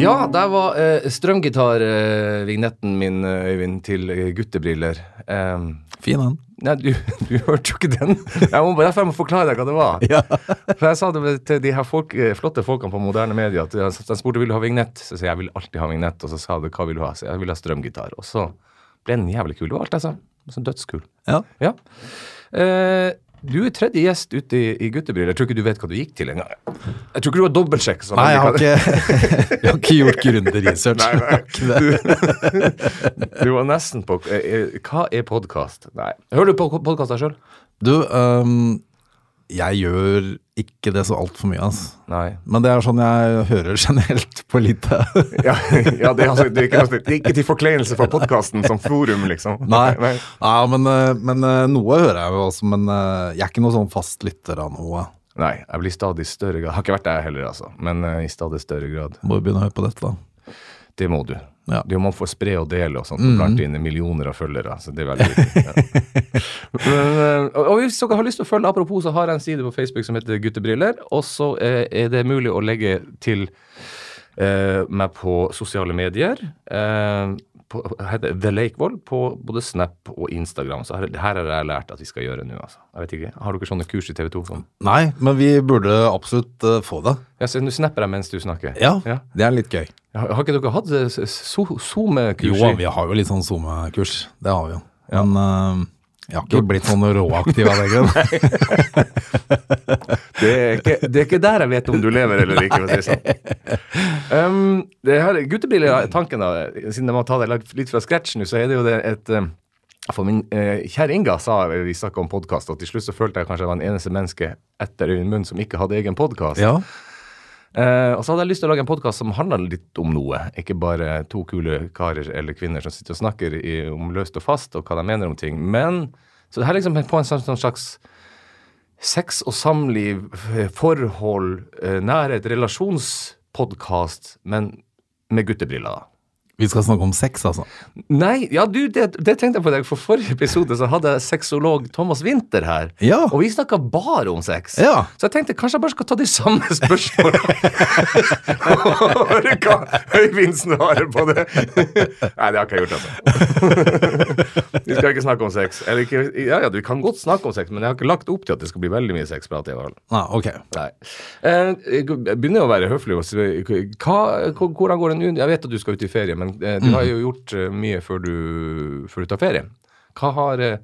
Ja, der var uh, strømgitar-vignetten min, eh, Øyvind, til eh, guttebriller. Um, Fin den. Nei, du, du hørte jo ikke den. Jeg må, derfor jeg må forklare deg hva det var. Ja. For jeg sa det til de her folk, eh, flotte folkene på moderne medier at de spurte vil du ha vignett. Så sa jeg jeg vil alltid ha vignett. Og så sa de hva vil du ha? Så jeg vil ha strømgitar. Og så ble den jævlig kul. Det var alt jeg sa. Så dødskul. Ja. Ja. Eh, du er tredje gjest ute i, i guttebriller. Jeg tror ikke du vet hva du gikk til engang. Jeg tror ikke du har dobbeltsjekk. Nei, jeg har ikke, jeg har ikke gjort grundig research. Nei, nei. Du, du var nesten på eh, eh, Hva er podkast? Hører du på podkast deg sjøl? Du, øhm, jeg gjør ikke det så altfor mye, altså. Nei. Men det er sånn jeg hører generelt på lite. Ja, ja det, er altså, det, er ikke, det er ikke til forkleinelse for podkasten som forum, liksom. Nei, Nei. ja, men, øh, men øh, noe hører jeg jo også, men øh, jeg er ikke noe sånn fast lytter av noe. Nei, jeg blir stadig større grad Har ikke vært der heller, altså. Men eh, i stadig større grad. Må jo begynne å høre på dette, da. Det må du. Ja. Det er jo man får spre og dele og sånt og blant dine millioner av følgere. Så det er veldig viktig. Ja. Men, eh, og og hvis dere har lyst til å følge, apropos, så har jeg en side på Facebook som heter Guttebriller. Og så eh, er det mulig å legge til eh, meg på sosiale medier. Eh, på, heter The Lakevoll på både Snap og Instagram. Så her, her har jeg lært at vi skal gjøre nå, altså. Jeg vet ikke, Har dere sånne kurs i TV 2? Sånn? Nei, men vi burde absolutt uh, få det. Ja, så Nå snapper jeg mens du snakker. Ja, Ja. det er litt gøy. Har har ikke dere hatt eh, so- SoMe-kurs? Jo, vi har jo litt sånn SoMe-kurs. Det har vi jo. Men øh, jeg har ikke blitt sånn råaktiv av den grunn. Det er, ikke, det er ikke der jeg vet om du lever eller ikke. for å si det sånn. Um, det her, guttebriller er tanken, da, siden de har tatt det litt- litt fra scratch nå, så er det jo det et um, For min eh, kjære Inga sa vi snakka om podkast, og til slutt så følte jeg kanskje jeg var den eneste menneske etter Øyvind Munn som ikke hadde egen podkast. Ja. Eh, og så hadde jeg lyst til å lage en podkast som handla litt om noe. Ikke bare to kule karer eller kvinner som sitter og snakker i, om løst og fast og hva de mener om ting. Men Så det her er liksom på en sånn, sånn slags sex og samliv, eh, forhold, eh, nærhet, relasjonspodkast, men med guttebriller, da. Vi skal snakke om sex, altså. Nei, ja du, det, det tenkte jeg på deg. For forrige episode så hadde jeg sexolog Thomas Winther her. Ja. Og vi snakka bare om sex. Ja. Så jeg tenkte kanskje jeg bare skal ta de samme spørsmålene. Høre hva Øyvind svarer på det. Nei, det har ikke jeg gjort, altså. Vi skal ikke snakke om sex. Eller ikke, ja, ja, vi kan godt snakke om sex, men jeg har ikke lagt opp til at det skal bli veldig mye sexprat. i hvert fall. Nei, ok. Nei. Eh, jeg begynner å være høflig. Hva, hvordan går det nå? Jeg vet at du skal ut i ferie, men eh, du har jo gjort eh, mye før du, før du tar ferie. Hva har eh,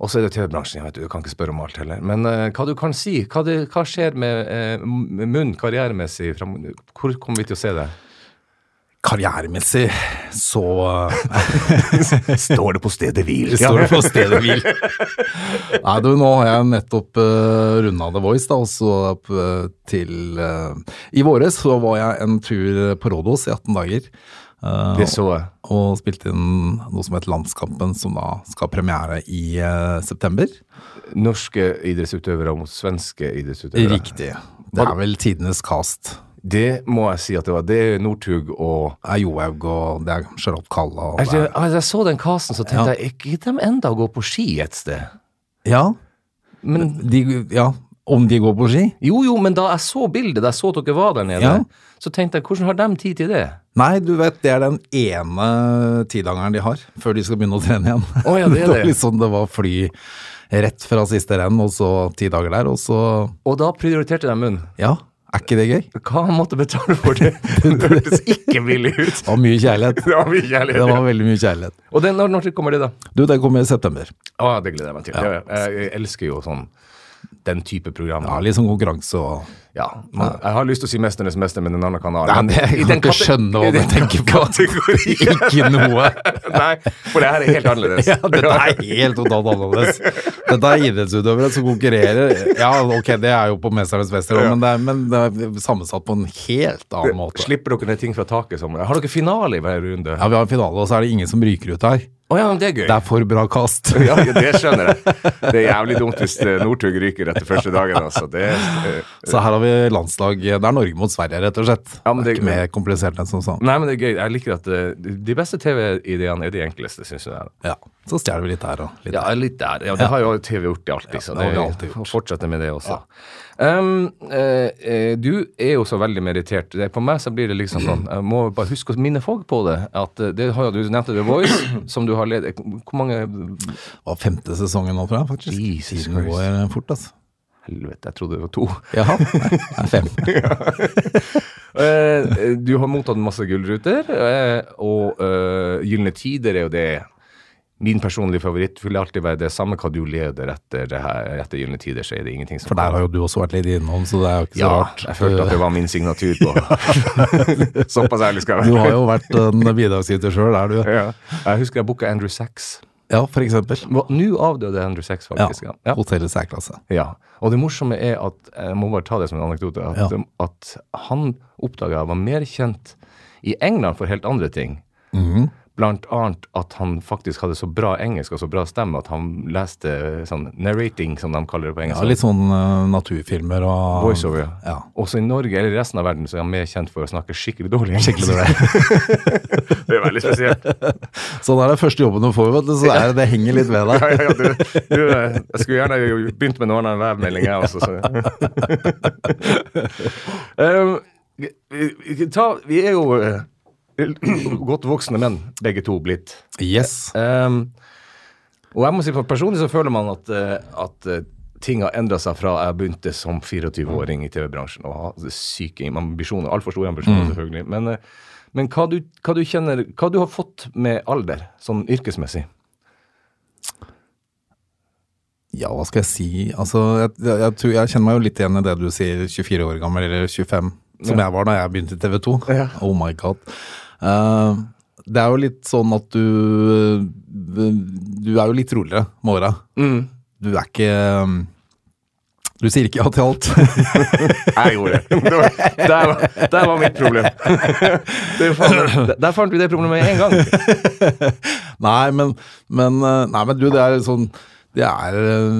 Og så er det TV-bransjen, jeg vet du, du kan ikke spørre om alt heller. Men uh, hva du kan si? Hva, det, hva skjer med uh, med munn karrieremessig? Frem, hvor kommer vi til å se det? Karrieremessig så Står det på stedet hvil? står det på stedet hvil. Nei, du, nå har jeg nettopp uh, runda The Voice, da, og så uh, til uh, I våres så var jeg en tur på Rådås i 18 dager. Uh, Det så jeg. og spilte inn noe som het Landskampen, som da skal ha premiere i uh, september. Norske idrettsutøvere mot svenske idrettsutøvere. Riktig. Det er vel tidenes cast. Det må jeg si at det var. Det er Northug og Det er Johaug, og det er Charlotte Kalla. det Altså, altså, jeg så den casten, så tenkte Ja. jeg ikke de enda gå på ski et sted? Ja, Men de, ja, om de går på ski? jo, jo, men da jeg så bildet, da jeg så at dere var der nede, Ja. så tenkte jeg hvordan har de tid til det? Nei, du vet, det er den ene tidangeren de har, før de skal begynne å trene igjen. Oh, ja, det var det. liksom, det var fly rett fra siste renn, og så ti dager der, og så Og da prioriterte de munn. Ja, er ikke det gøy? Hva han måtte betale for det? Det hørtes ikke billig ut. Det var mye kjærlighet. Det var mye kjærlighet. Det var veldig mye kjærlighet. Og den, når, når kommer det, da? Du, det kommer i september. Å, det gleder jeg meg til. Ja. Jeg, jeg elsker jo sånn den type program. Ja, litt sånn konkurranse og Ja, man, jeg har lyst til å si 'Mesternes mester', men en annen kanal. Nei, Men jeg kan ikke skjønne hva du tenker på. Ikke noe. Nei, for det her er helt annerledes. Ja, dette er helt totalt annerledes. Dette er idrettsutøvere som konkurrerer. Ja, ok, det er jo på Mesternes mester, Ja. men, det men det er sammensatt på en helt annen måte. Slipper dere ned ting fra taket? Som, har dere finale i hver runde? Ja, vi har en finale, og så er det ingen som ryker ut her. Å ja, det er gøy. Det er for bra kast. Ja, ja, det skjønner jeg. Det er jævlig dumt hvis eh, Northug ryker etter første dagen. Altså. Det, uh, Så her har vi landslag Det er Norge mot Sverige, rett og slett. Ja, men det er ikke mer komplisert enn som sånn. nei, men det er gøy. Jeg liker at uh, de beste TV-ideene er de enkleste, syns jeg. Ja. så stjeler vi litt her og litt Ja, litt der. Ja, det har jo TV gjort i alltid, så det har det vi alltid gjort. fortsetter med det også. Um, uh, eh, du er jo så veldig meritert. Det, på meg så blir det liksom sånn Jeg må bare huske å minne folk på det. At eh, det har jo Du nevnte The Voice, som du har ledet Hvor mange Det var femte sesongen nå, tror jeg, faktisk. Jesus Tiden går eh, fort, altså. Helvete, jeg trodde det var to. Jaha, nei, det er fem. Eh, du har mottatt masse gullruter, eh, og uh, Gylne tider er jo det Min personlige favoritt vil alltid være det samme hva du leder etter det her, etter Gylne tider, så er det ingenting som For der har jo du også vært litt innom, så det er jo ikke så Ja, rart. jeg følte at det var min signatur på Såpass ærlig skal jeg være. Du har jo vært en bidragsyter sjøl, er du? ja. Jeg husker jeg booka Andrew Sachs. Ja, for eksempel. Nå avdøde Andrew Sachs, faktisk. Ja. Ja. Hotellets særklasse. ja. Og det morsomme er at Jeg må bare ta det som en anekdote. At, Ja. at han oppdaga jeg var mer kjent i England for helt andre ting. Mhm. Blant annet at han faktisk hadde så bra engelsk og så bra stemme at han leste sånn narrating, som de kaller det på engelsk. Ja, litt sånn uh, naturfilmer og Voiceover, ja. Ja. Også i Norge eller i resten av verden så er han mer kjent for å snakke skikkelig dårlig engelsk. Skikkelig dårlig. det er veldig spesielt. Sånn er det første jobben du får, vet du, så det, det henger litt ved deg. Ja, ja, du, du, jeg skulle gjerne begynt med noen av enn værmelding, jeg også. Så. um, vi, ta, vi er jo eh, godt voksne menn, begge to blitt. Yes. Um, og jeg må si for Personlig så føler man at, eh, at eh, ting har endra seg fra jeg begynte som 24-åring i TV-bransjen og hadde syke ambisjoner, altfor store ambisjoner selvfølgelig. Men, eh, men hva, du, hva du kjenner, hva du har fått med alder, sånn yrkesmessig? Ja, hva skal jeg si? Altså, jeg, jeg, jeg, jeg kjenner meg jo litt igjen i det du sier, 24 år gammel eller 25, som Ja. jeg var da jeg begynte i TV 2. Ja. Oh my god. Eh, det er jo litt sånn at du Du er jo litt roligere med åra. Mm. Du er ikke um, Du sier ikke ja til alt. Jeg gjorde det. Det var- Der var, der var mitt problem. Det er der- fant vi det problemet med en gang. nei, men, men, eh, nei, men du, det er sånn Det er eh,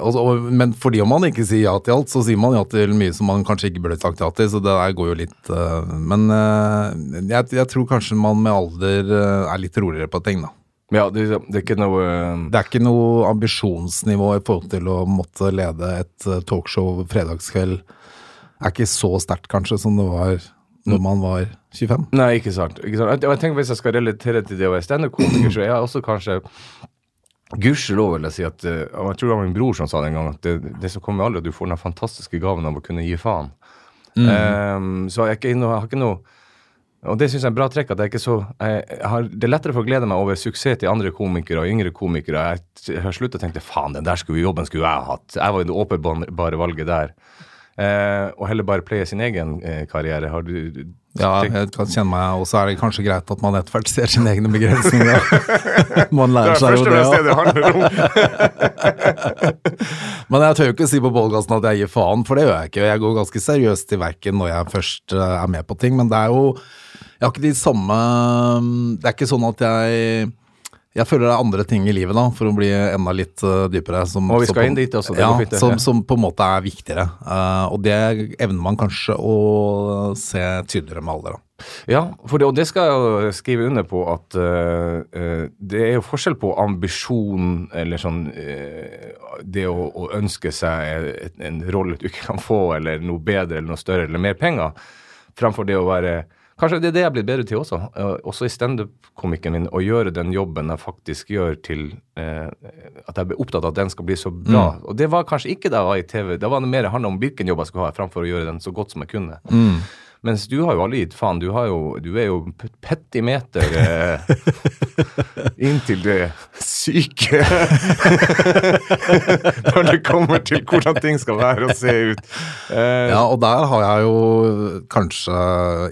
altså, Men fordi om man ikke sier ja til alt, så sier man ja til mye som man kanskje ikke burde sagt ja til, så det der går jo litt uh, Men uh, jeg, jeg tror kanskje man med alder uh, er litt roligere på ting, da. Ja, det, det er ikke noe Det er ikke noe ambisjonsnivå i forhold til å måtte lede et talkshow fredagskveld. er ikke så sterkt, kanskje, som det var når man var 25. Nei, ikke sant. Ikke sant. Jeg, jeg tenker Hvis jeg skal relatere til det å være standup-komiker, så er jeg også kanskje Gudskjelov vil jeg si at eh, og Jeg tror det var min bror som sa det en gang, at det, det som kommer med alder, du får den fantastiske gaven av å kunne gi faen. Ehm, så jeg, jeg har ikke noe Og det syns jeg er en bra trekk. at jeg ikke så, jeg, jeg har, Det er lettere for å glede meg over suksess til andre komikere og yngre komikere. Jeg, har sluttet å tenke faen, den der skulle, jobben skulle jeg ha hatt. Jeg var jo det åpenbare valget der. Uh, og heller bare playe sin egen eh, karriere. Har du Ja, jeg kan kjenne meg, og så er det kanskje greit at man etter hvert ser sine egne begrensninger. man lærer er seg jo det. og det. er første ja. det handler om. Men jeg tør jo ikke si på podkasten at jeg gir faen, for det gjør jeg ikke. Jeg går ganske seriøst til verken når jeg først eh, er med på ting, men det er jo Jeg har ikke de samme Det er ikke sånn at jeg jeg føler det er andre ting i livet da, for å bli enda litt uh, dypere. Som, Og vi skal på- inn dit også, det ja, går fint, som, som på en måte er viktigere. Uh, og det evner man kanskje å se tydeligere med alder. da. Ja, det, og det skal jeg skrive under på at eh, det er jo forskjell på ambisjon eller sånn Det å, å ønske seg et, en rolle du ikke kan få, eller noe bedre eller noe større eller mer penger, fremfor det å være Kanskje det er det jeg er blitt bedre til også, eh, også i standup-komikken min, å gjøre den jobben jeg faktisk gjør til eh, At jeg blir opptatt av at den skal bli så bra. Og det var kanskje ikke da jeg var i TV. Da var det mer handla om hvilken jobb jeg skulle ha, fremfor å gjøre den så godt som jeg kunne. Mens du har jo aldri gitt faen. Du, har jo, du er jo petimeter eh, inntil det syke Når det kommer til hvordan ting skal være og se ut. Eh, Ja, og der har jeg jo kanskje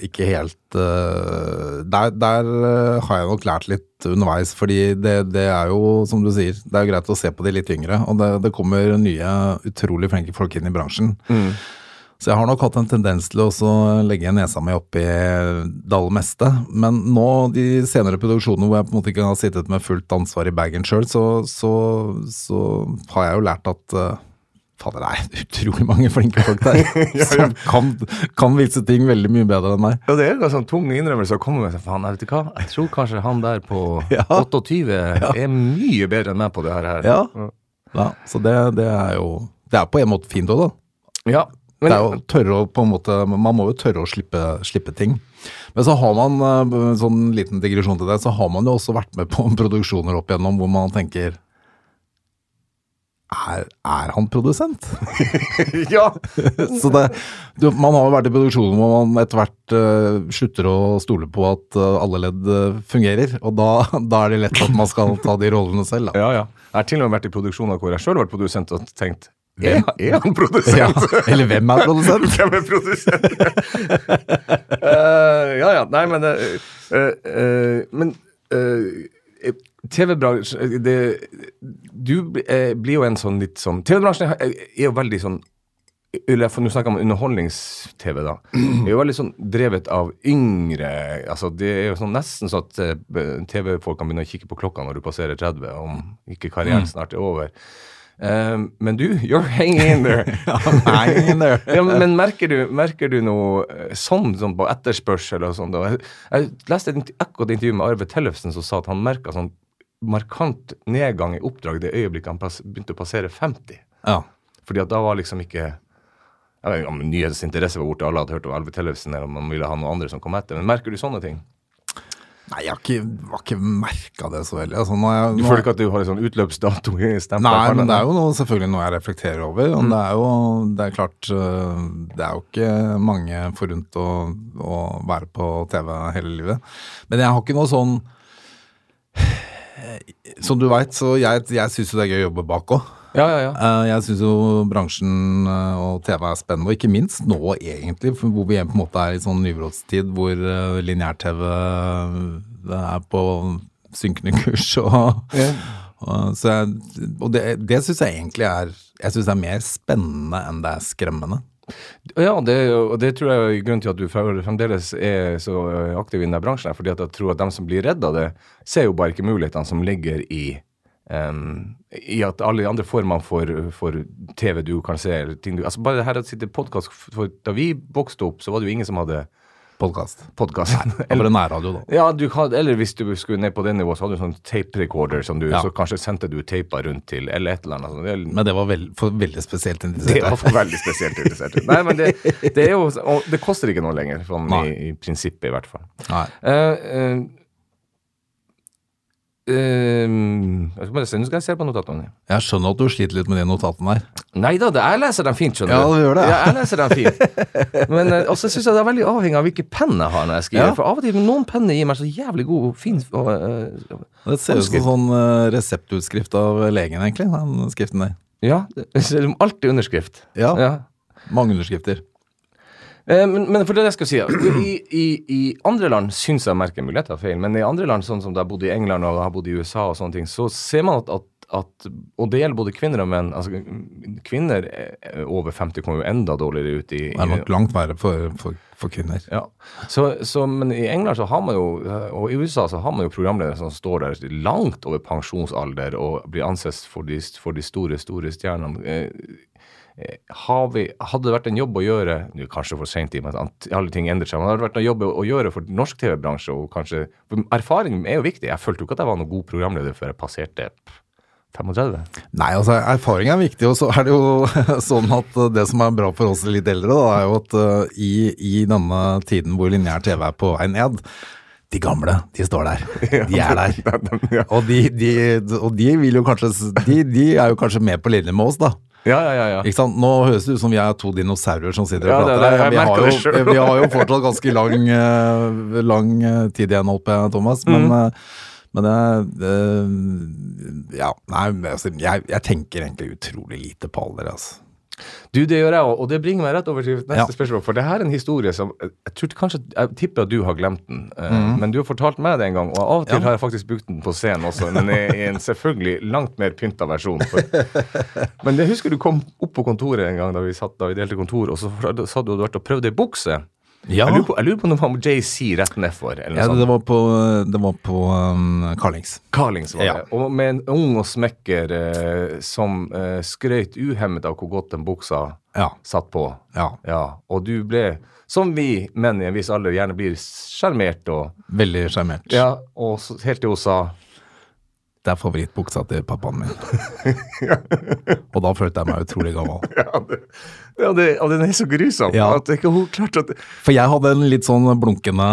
ikke helt eh, der, der eh, har jeg nok lært litt underveis, fordi det, det er jo, som du sier, det er greit å se på de litt yngre, og det, det kommer nye, utrolig flinke folk inn i bransjen. Så jeg har nok hatt en tendens til å også legge nesa mi opp i det aller meste. Men nå, de senere produksjonene hvor jeg på en måte ikke har sittet med fullt ansvar i bagen sjøl, så, så, så har jeg jo lært at eh, Fader, det er utrolig mange flinke folk der som kan, kan vise ting veldig mye bedre enn meg. Ja, det er en sånn tung innrømmelse å komme med. Faen, jeg vet ikke hva. Jeg tror kanskje han der på Ja. 28 er mye bedre enn meg på det her. her. Ja. Ja, så det, det er jo Det er på en måte fint òg, da. Ja, men, det er jo tørre å på en måte Man må jo tørre å slippe, slippe ting. Men så har man, eh, sånn liten digresjon til det, så har man jo også vært med på produksjoner opp igjennom hvor man tenker Er, er han produsent? ja. så det, du, man har jo vært i produksjoner hvor man etter hvert uh, slutter å stole på at uh, alle ledd fungerer. Og da, da er det lett at man skal ta de rollene selv, da. ja, ja. Jeg har til og med vært i produksjoner hvor jeg sjøl har vært produsent og tenkt er, er han produsent? Ja, eller hvem er produsent? Hvem er produsent? uh, ja, ja. Nei, men uh, eh, Men TV-bransjen Du blir jo en sånn litt sånn TV-bransjen er jo veldig sånn eller for Nå snakker jeg om underholdnings-TV, da. er jo veldig sånn drevet av yngre altså Det er jo sånn nesten sånn at TV-folk kan begynne å kikke på klokka når du passerer 30, om ikke karrieren snart er over. Eh, men du, you're hanging in there. Hanging in there. ja, men, merker du, merker du noe eh, sånn, sånn på etterspørsel og sånn? Jeg, jeg leste et akkurat intervju med Arve Tellefsen som sa at han merka sånn markant nedgang i oppdrag det øyeblikket han pass, begynte å passere 50. Ja. Fordi at da var liksom ikke jeg vet ikke om nyhetsinteresse var borte, alle hadde hørt om Arve Tellefsen, eller om man ville ha noen andre som kom etter. Men merker du sånne ting? Nei, jeg har ikke, har ikke merka det så veldig. Altså, nå jeg, Du føler ikke at du har en sånn utløpsdato i stempelet? Nei, men det er jo noe, selvfølgelig noe jeg reflekterer over. Og det er jo det er klart øh, Det er jo ikke mange forunt å, å være på TV hele livet. Men jeg har ikke noe sånn Som du veit, så jeg, jeg syns jo det er gøy å jobbe bak òg. Ja, ja, ja. Eh, Jeg syns jo bransjen eh, og TV er spennende, og ikke minst nå egentlig, hvor vi på en måte er i sånn nybrottstid hvor eh, lineær-TV er på synkende kurs. Og, Ja. så jeg, og det, det syns jeg egentlig er Jeg synes det er mer spennende enn det er skremmende. Ja, det, og det tror jeg er grunnen til at du fremdeles er så aktiv i denne bransjen. fordi at jeg tror at de som blir redd av det, ser jo bare ikke mulighetene som ligger i em, I at alle de andre formene for, for TV du kan se, eller ting du Altså bare det her å sitte podkast Da vi vokste opp, så var det jo ingen som hadde Podkast. Eller nærradio, da. Ja, du kan, eller hvis du skulle ned på det nivået, så hadde du sånn tape recorder som du Ja. Så kanskje sendte du teiper rundt til, eller et eller annet. sånt. Det, er- Men det var veld, for veldig spesielt det var for veldig spesielt interessert. Nei, men det, det er jo Og det koster ikke noe lenger, sånn i, i prinsippet i hvert fall. Nei. Uh, eh, eh, jeg skal bare se, Nå skal jeg se på notatene. Jeg skjønner at du sliter litt med de notatene der. Nei da, jeg leser dem fint, skjønner du. Ja, du gjør det. Ja, jeg leser dem fint. Men eh, også syns jeg det er veldig avhengig av hvilken penn jeg har når jeg skriver. Ja. For av og til noen penner gir meg så jævlig god, fin og, uh, Det ser ut som sånn uh, reseptutskrift av legen, egentlig, den skriften der. Ja, det alltid underskrift. Ja. Ja. Mange underskrifter. Eh, men, men for det jeg skal si, i, i, i andre land syns jeg merker muligheter feil, men i andre land, sånn som da jeg bodde i England og har bodd i USA og sånne ting, så ser man at, at, at Og det gjelder både kvinner og menn. altså Kvinner eh, over 50 kommer jo enda dårligere ut i, Det er nok langt verre for, for, for kvinner. ja. så, så, Men i England så har man jo, og i USA så har man jo programledere som står der langt over pensjonsalder og blir ansett for de, for de store, store stjernene. Eh, har vi, hadde det vært en jobb å gjøre nå Kanskje for sent i men alle ting endrer seg, men hadde det vært en jobb å, å gjøre for norsk TV-bransje og kanskje for Erfaring er jo viktig. Jeg følte jo ikke at jeg var noen god programleder før jeg passerte 35. Nei, altså erfaring er viktig, og så er det jo sånn at eh, det som er bra for oss litt eldre, da, er jo at eh, i, i denne tiden hvor lineær TV er på vei ned, de gamle, de står der. De er der. Og de, de, og de vil jo kanskje de, de er jo kanskje med på linje med oss, da. Ja, ja, ja. ja. Ikke sant? Nå høres det ut som vi er to dinosaurer som sitter og er prater. Jeg vi, vi har jo fortsatt ganske lang, eh, lang eh, tid igjen, holdt jeg, Thomas. Men, Mm. eh, men det, det Ja, nei, altså, jeg, jeg tenker egentlig utrolig lite på alder, altså. Du, det gjør jeg òg, og det bringer meg rett over til neste Ja. spørsmål. For det her er en historie som Jeg tror kanskje, jeg tipper at du har glemt den, Mhm. men du har fortalt meg det en gang. Og av og til Ja. har jeg faktisk brukt den på scenen også, men i, i en selvfølgelig langt mer pynta versjon. Men jeg husker du kom opp på kontoret en gang da vi satt da vi delte kontor, og så sa du at du hadde vært og prøvd ei bukse. Ja. Jeg lurer på, jeg lurer på om det var JC rett nedfor. Ja, sånt. det var på, det var på um, Carlings. Carlings var Ja. det. Og med en ung og smekker eh, som eh, skrøt uhemmet av hvor godt den buksa Ja. satt på. ja. Ja, og du ble, som vi menn i en viss alder gjerne blir, sjarmert og Veldig sjarmert. Ja, og så, helt til hun sa Det er favorittbuksa til pappaen min. og da følte jeg meg utrolig gammel. Ja, det, ja det, og den er så grusom Ja. at ikke hun klarte at For jeg hadde en litt sånn blunkende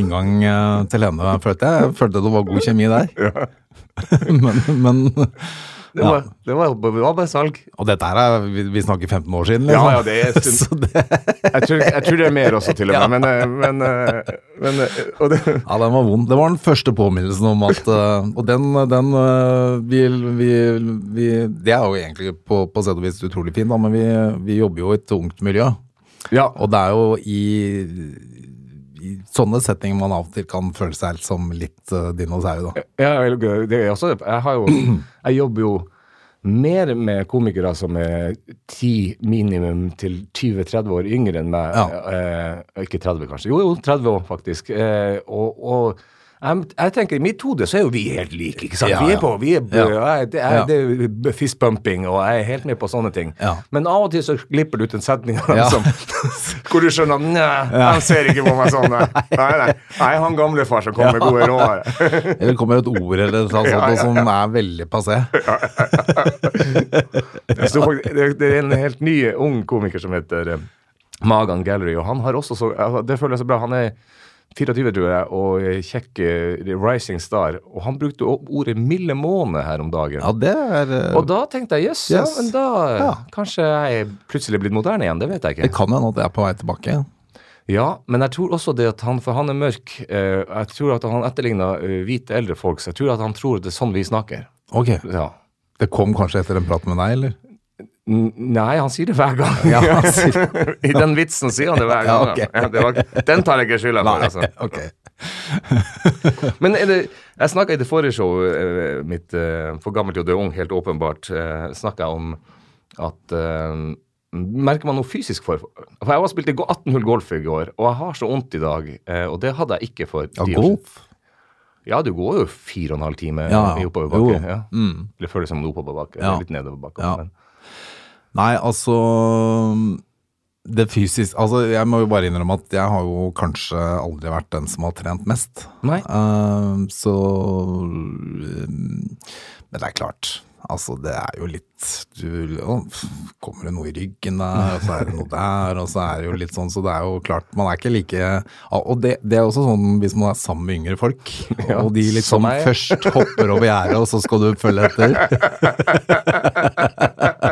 inngang eh, til henne, følte jeg. Jeg følte det var god kjemi der. men, men Det var, det var, det var bare salg. Og dette her er Vi, vi snakker 15 år siden, Ja, liksom. ja, det er en stund. Jeg tror, jeg tror det er mer også, til og med. Men, eh, men, eh, men eh, det, ja, den var vond. Det var den første påminnelsen om at Og den, den vi, vi, vi Det er jo egentlig på, på sett og vis utrolig fint, da, men vi, vi jobber jo i et ungt miljø. Ja. Og det er jo i, i sånne setninger man av og til kan føle seg som litt uh, dinosaur, da. Ja, det er også, jeg har jo Jeg jobber jo mer med komikere som er 10 minimum til 20-30 år yngre enn meg. Eh, ikke 30, kanskje. Jo, jo, 30 år, faktisk. Eh, og, og jeg, jeg tenker, I mitt hode så er jo vi helt like. ikke sant? Ja, vi er på, vi er, Ja. jeg, det, det er fistbumping, og jeg er helt med på sånne ting. Men av og til så glipper det ut en setning som, hvor du skjønner nei, han ser ikke på meg sånn. Nei, nei, nei. Han gamlefar som kommer med gode råd. Eller kommer et ord eller noe sånt som er veldig passé. Det, er en helt ny ung komiker som heter eh, Magan Gallery, og han har også så Det føler jeg så bra. Han er 24, tror jeg, og kjekk rising star. Og han brukte ordet 'milde måne' her om dagen. Ja, det er eh, Og da tenkte jeg jøss, yes, Yes. men da Ja. Kanskje jeg er plutselig blitt moderne igjen. Det vet jeg ikke. Det kan hende at jeg er på vei tilbake. Ja, men jeg tror også det at han For han er mørk. eh, jeg tror at han etterligner eh, hvite eldre folk, så jeg tror at han tror det er sånn vi snakker. Ok. Ja. Det kom kanskje etter en prat med deg, eller? Nei, han sier det hver gang. Ja, sier- I den vitsen sier han det hver gang. Ja, okay. Ja, det var, den tar jeg ikke skylda for. Altså. ok. Men det, jeg snakka i det forrige showet eh, mitt, eh, For gammel til å dø ung, helt åpenbart, uh, snakka om at uh, Merker man noe fysisk for For jeg har spilt 18 hull golf i går, og jeg har så vondt i dag. eh, og det hadde jeg ikke for ti år siden. Ja, du går jo fire og en halv time Ja, i oppoverbakke. Ja. Mm. Det føles som en oppoverbakke. Litt nedoverbakke. Ja. Men. Nei, altså Det fysisk Altså, jeg må jo bare innrømme at jeg har jo kanskje aldri vært den som har trent mest. Nei. Uh, så eh, Men det er klart. Altså, det er jo litt du, å, Kommer det noe i ryggen der, og så er det noe der, og så er det jo litt sånn, så det er jo klart Man er ikke like Og det, det er også sånn hvis man er sammen med yngre folk, Ja, og de liksom først hopper over gjerdet, og så skal du følge etter.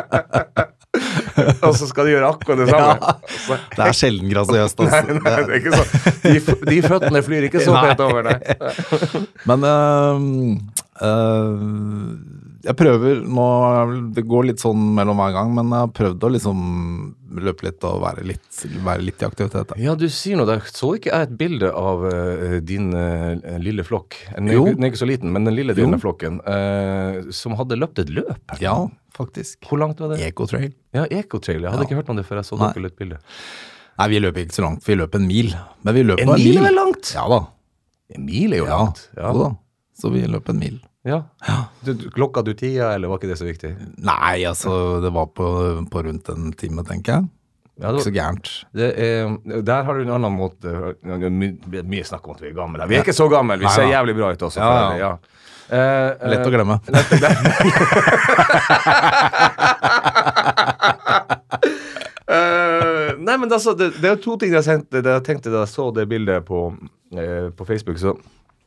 Og så skal de gjøre akkurat det samme. Så- Det er sjelden grasiøst, Nei, altså. nei, det er ikke sånn. De, de føttene flyr ikke så Nei. pent over, nei. Men øhm, øh, jeg prøver nå Det går litt sånn mellom hver gang, men jeg har prøvd å liksom løpe litt og være litt, være litt i aktivitet. da. Ja, du sier noe der. Så ikke jeg et bilde av uh, din uh, lille flokk? Den er, Jo. ikke- den er ikke så liten, men den lille denne flokken. Uh, som hadde løpt et løp? Ja, faktisk. Hvor langt var det? Ecotrail. Ja, Ecotrail. Jeg hadde Ja. ikke hørt om det før jeg så dere et bilde. Nei, vi løper ikke så langt. Vi løper en mil. Men vi løper En en mil er langt? Ja da. En mil er jo Ja, langt. Ja. Jo da. Så vi løper en mil. Ja. Du, du, klokka du tida, eller var ikke det så viktig? Nei, altså, det var på, på rundt en time, tenker jeg. Ja, Ikke så gærent. det er, der har du en annen måte Det er my, mye snakk om at vi er gamle. Vi er ikke så gamle, vi Nei, ser jævlig bra ut også. Ja, for ja. det, ja. Eh, Lett å eh, glemme. uh, nei, men altså, det, det er to ting jeg, tenkte, det jeg tenkte da jeg så det bildet på, eh, på Facebook. Så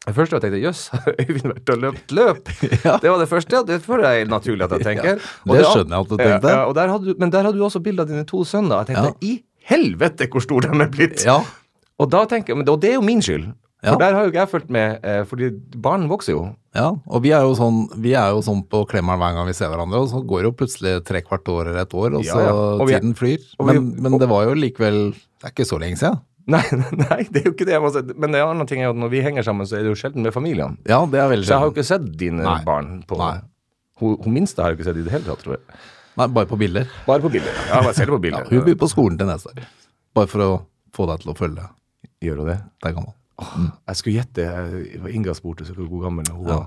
det første jeg tenkte jøss, har Øyvind vært og løpt løp? Ja. Det var det første, det føler jeg naturlig at jeg tenker. Og det skjønner jeg at du tenkte. Ja, ja, der hadde men der hadde du også bilde av dine to sønner. Jeg tenkte i helvete hvor stor de er blitt! Ja. Og da tenker jeg, og det er jo min skyld. For der har jo ikke jeg fulgt med, eh, fordi barn vokser jo. Ja, og vi er jo sånn, vi er jo sånn på klemmeren hver gang vi ser hverandre, og så går det jo plutselig tre kvart år eller et år, og Ja, så ja. Og vi tiden flyr. vi- Men, men det var jo likevel Det er ikke så lenge siden. Nei, nei, det er jo ikke det. jeg må si. Men det andre ting er at når vi henger sammen, så er det jo sjelden med familiene. Ja, det er veldig Så jeg har jo ikke sett dine Nei. barn på Nei. Hun, hun minste har jeg jo ikke sett i det hele tatt, tror jeg. Nei, bare på bilder. Bare på bilder. Ja, Bare det på Ja, bilder. hun blir på skolen til neste år. Bare for å få deg til å følge Gjør hun det? deg gammel. Jeg skulle gjette jeg var Inga spurte så hvor gammel hun Ja.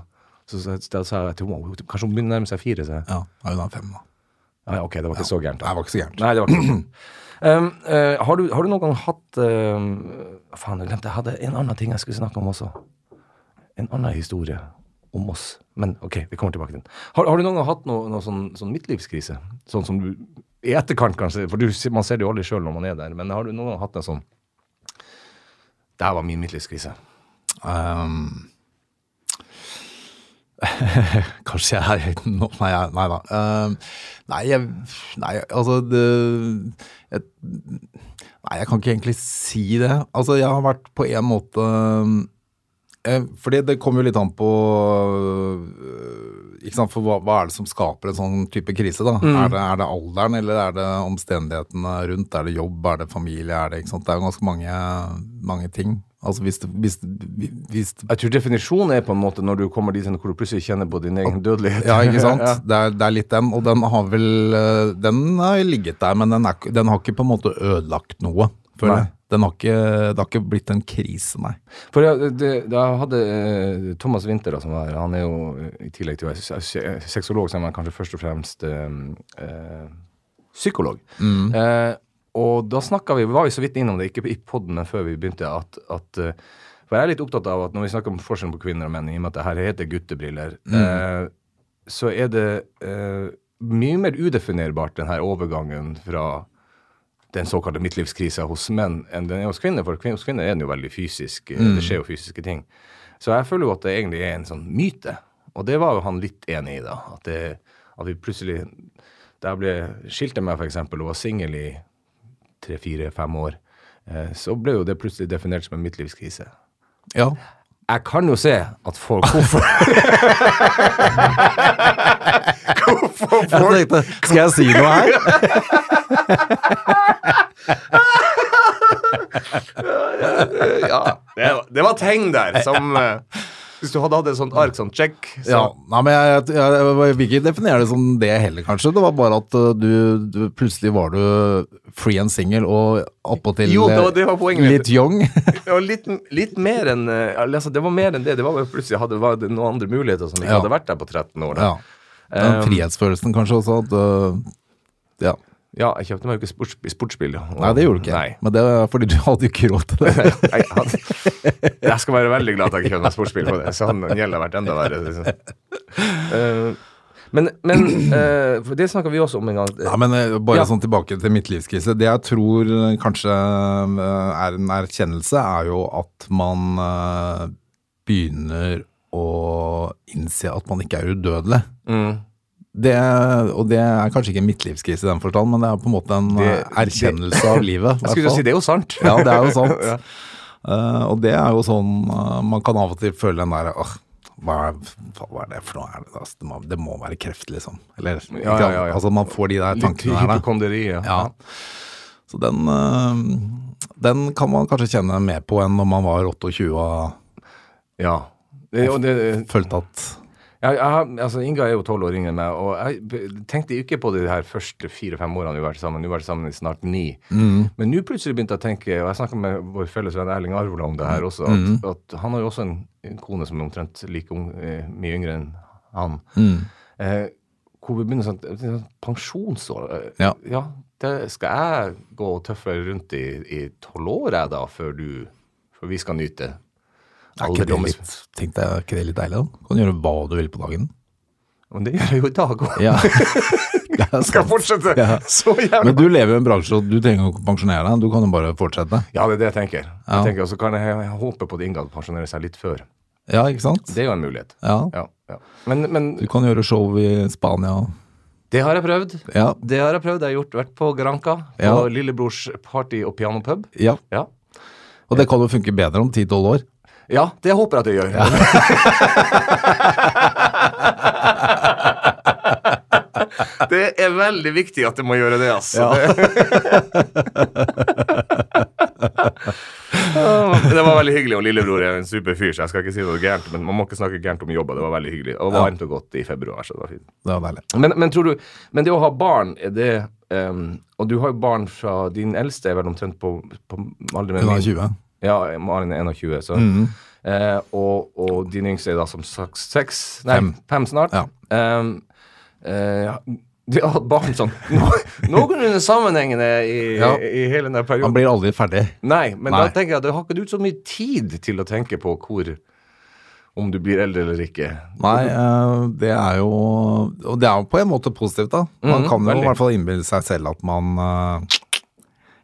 Så, Så da sa jeg til henne kanskje hun begynner å nærme seg fire. Så. Ja, ja, hun er fem, da. Ja, ok, det var ikke så gærent. Nei, det var ikke så gærent. Nei, det var ikke så gærent. Um, uh, har, du, har du noen gang hatt um, Faen, jeg glemte jeg hadde en annen ting jeg skulle snakke om også. En annen historie om oss. Men ok, vi kommer tilbake til den. Har, har du noen gang hatt noe, noe sånn, sånn midtlivskrise? Sånn som du I etterkant, kanskje, for du, man ser det jo aldri sjøl når man er der, men har du noen gang hatt en sånn Det var min midtlivskrise. Ehm, kanskje jeg er no, Nei, jeg- nei da. Uh, nei, jeg, nei, altså det jeg, Nei, jeg kan ikke egentlig si det. Altså, jeg har vært på en måte eh, fordi det kommer jo litt an på øh, ikke sant, for hva, hva er det som skaper en sånn type krise? da? Er, det, er det alderen, eller er det omstendighetene rundt? Er det jobb, er det familie? er Det ikke sant? Det er jo ganske mange, mange ting. Altså hvis hvis, hvis Jeg tror definisjonen er på en måte når du kommer dit hvor du plutselig kjenner på din egen dødelighet. Ja, ikke sant? Ja. Det, er, det er litt den, og den har vel øh, Den har ligget der, men den, er, den har ikke på en måte ødelagt noe, føler jeg. Den har ikke, det har ikke blitt en krise, nei. For jeg, det, jeg hadde eh, Thomas Winther som var her, han er jo eh, i tillegg til å være se- se- sexolog, så er han kanskje først og fremst eh, psykolog. psykolog. Eh, og da snakka vi, var vi så vidt innom det, ikke i poden, før vi begynte, at, at eh, For jeg er litt opptatt av at når vi snakker om forskjellen på kvinner og menn, i og med at det her heter guttebriller, eh, så er det eh, mye mer udefinerbart, den her overgangen fra den såkalte midtlivskrisa hos menn enn den er hos kvinner. For hos kvinner er den jo veldig fysisk. Mm. Det skjer jo fysiske ting. Så jeg føler jo at det egentlig er en sånn myte. Og det var jo han litt enig i, da. At, det, at vi plutselig Da jeg ble skilte meg, f.eks., og var singel i tre, fire, fem år, eh, så ble jo det plutselig definert som en midtlivskrise. Ja. Jeg kan jo se at folk Hvorfor? Hvorfor Jeg tenkte, skal jeg si noe her? ja, det var, det var tegn der som eh, Hvis du hadde hatt et sånt ark, sånn check så, Ja, nei, men jeg, jeg, jeg, jeg vil ikke definere det som det heller, kanskje. Det var bare at uh, du, du plutselig var du free and single og det det poenget litt young. Ja, litt, litt mer enn eh, altså, Det var mer enn det. Det var jo plutselig hadde, var det noen andre muligheter som ikke Ja. hadde vært der på 13 år. Da. ja. Den Um, frihetsfølelsen kanskje også. At, uh, ja. Ja, jeg kjøpte meg jo ikke sports, sportsbil. og- Nei, det gjorde du ikke. Nei. Men det var fordi du hadde jo ikke råd til det. jeg, hadde, jeg skal være veldig glad at jeg ikke kjøpte meg sportsbil på det. Så han gjelder vært enda verre. Liksom. Uh, men men uh, for det snakka vi også om en gang. Ja, men uh, bare Ja. sånn tilbake til midtlivskrise. Det jeg tror kanskje er en erkjennelse, er jo at man begynner å innse at man ikke er udødelig. Mm. Det, og det er kanskje ikke en midtlivskrise i den forstand, men det er på en måte en Det- erkjennelse erkjennelse av livet. Jeg skulle jo si det er jo sant. Ja, det er jo sant. Ja. uh, og det er jo sånn uh, Man kan av og til føle den derre uh, hva, er- hva er det for noe? Er det, altså, det, må, det må være kreft, liksom. Eller Ja, ja, ja, ja. Altså, man får de der tankene der. Litt hypokonderi. Ja. Ja. Så den, den kan man kanskje kjenne mer på enn når man var 28 og ja. Det, og det, følte at jeg, jeg, altså Inga er jo tolv år yngre enn meg, og jeg tenkte ikke på det de her første fire-fem årene vi har vært sammen. Vi har vært sammen i snart ni. Men nå plutselig begynte jeg å tenke, og jeg snakka med vår felles venn Erling Arvola om det her også, at, at han har jo også en, en kone som er omtrent like ung, eh, mye yngre enn han. Eh, hvor vi begynner sånn sånn Pensjonsår eh, Ja. ja det skal jeg gå og tøffe rundt i i tolv år, jeg da, før du For vi skal nyte er ikke det litt, tenkte jeg, er ikke det litt deilig? da? Kan gjøre hva du vil på dagen. Men det gjør jeg jo i dag òg. Ja. Er Skal fortsette Ja. så jævla Men du lever i en bransje, og du trenger ikke å pensjonere deg. Du kan jo bare fortsette. Ja, det er det jeg tenker. Ja. Jeg tenker, så kan jeg, jeg håpe på at Inga pensjonerer seg litt før. Ja, ikke sant? Det er jo en mulighet. Ja. Ja, ja. Men, men Du kan gjøre show i Spania. det har jeg prøvd. Ja. Det har jeg prøvd. Jeg har gjort, vært på Granca, på Ja. lillebrors party og pianopub. ja. Ja. Og det kan jo funke bedre om 10-12 år. Ja, det håper jeg at jeg gjør. det er veldig viktig at det må gjøre det, altså. Ja. Ja, det var veldig hyggelig, og lillebror er en super fyr, så jeg skal ikke si noe gærent, men man må ikke snakke gærent om jobba, det var veldig hyggelig. Og varmt og godt i februar, så det var fint. Det var. Men, men tror du Men det å ha barn, er det um, Og du har jo barn fra Din eldste er vel omtrent på, på alder med Hun er min- 20. Ja, Malin er 21, så Mm. eh, og, og din yngste er da som sagt seks Nei, Fem. fem, snart. Ja. Ehm, eh, de har hatt barn sånn no- noenlunde sammenhengende i, Ja. i hele den Han Man blir aldri ferdig. Nei, men Nei. da tenker jeg at det har ikke du så mye tid til å tenke på hvor om du blir eldre eller ikke. Nei, eh, det er jo Og det er jo på en måte positivt, da. Man mm, kan jo veldig. i hvert fall innbille seg selv at man eh,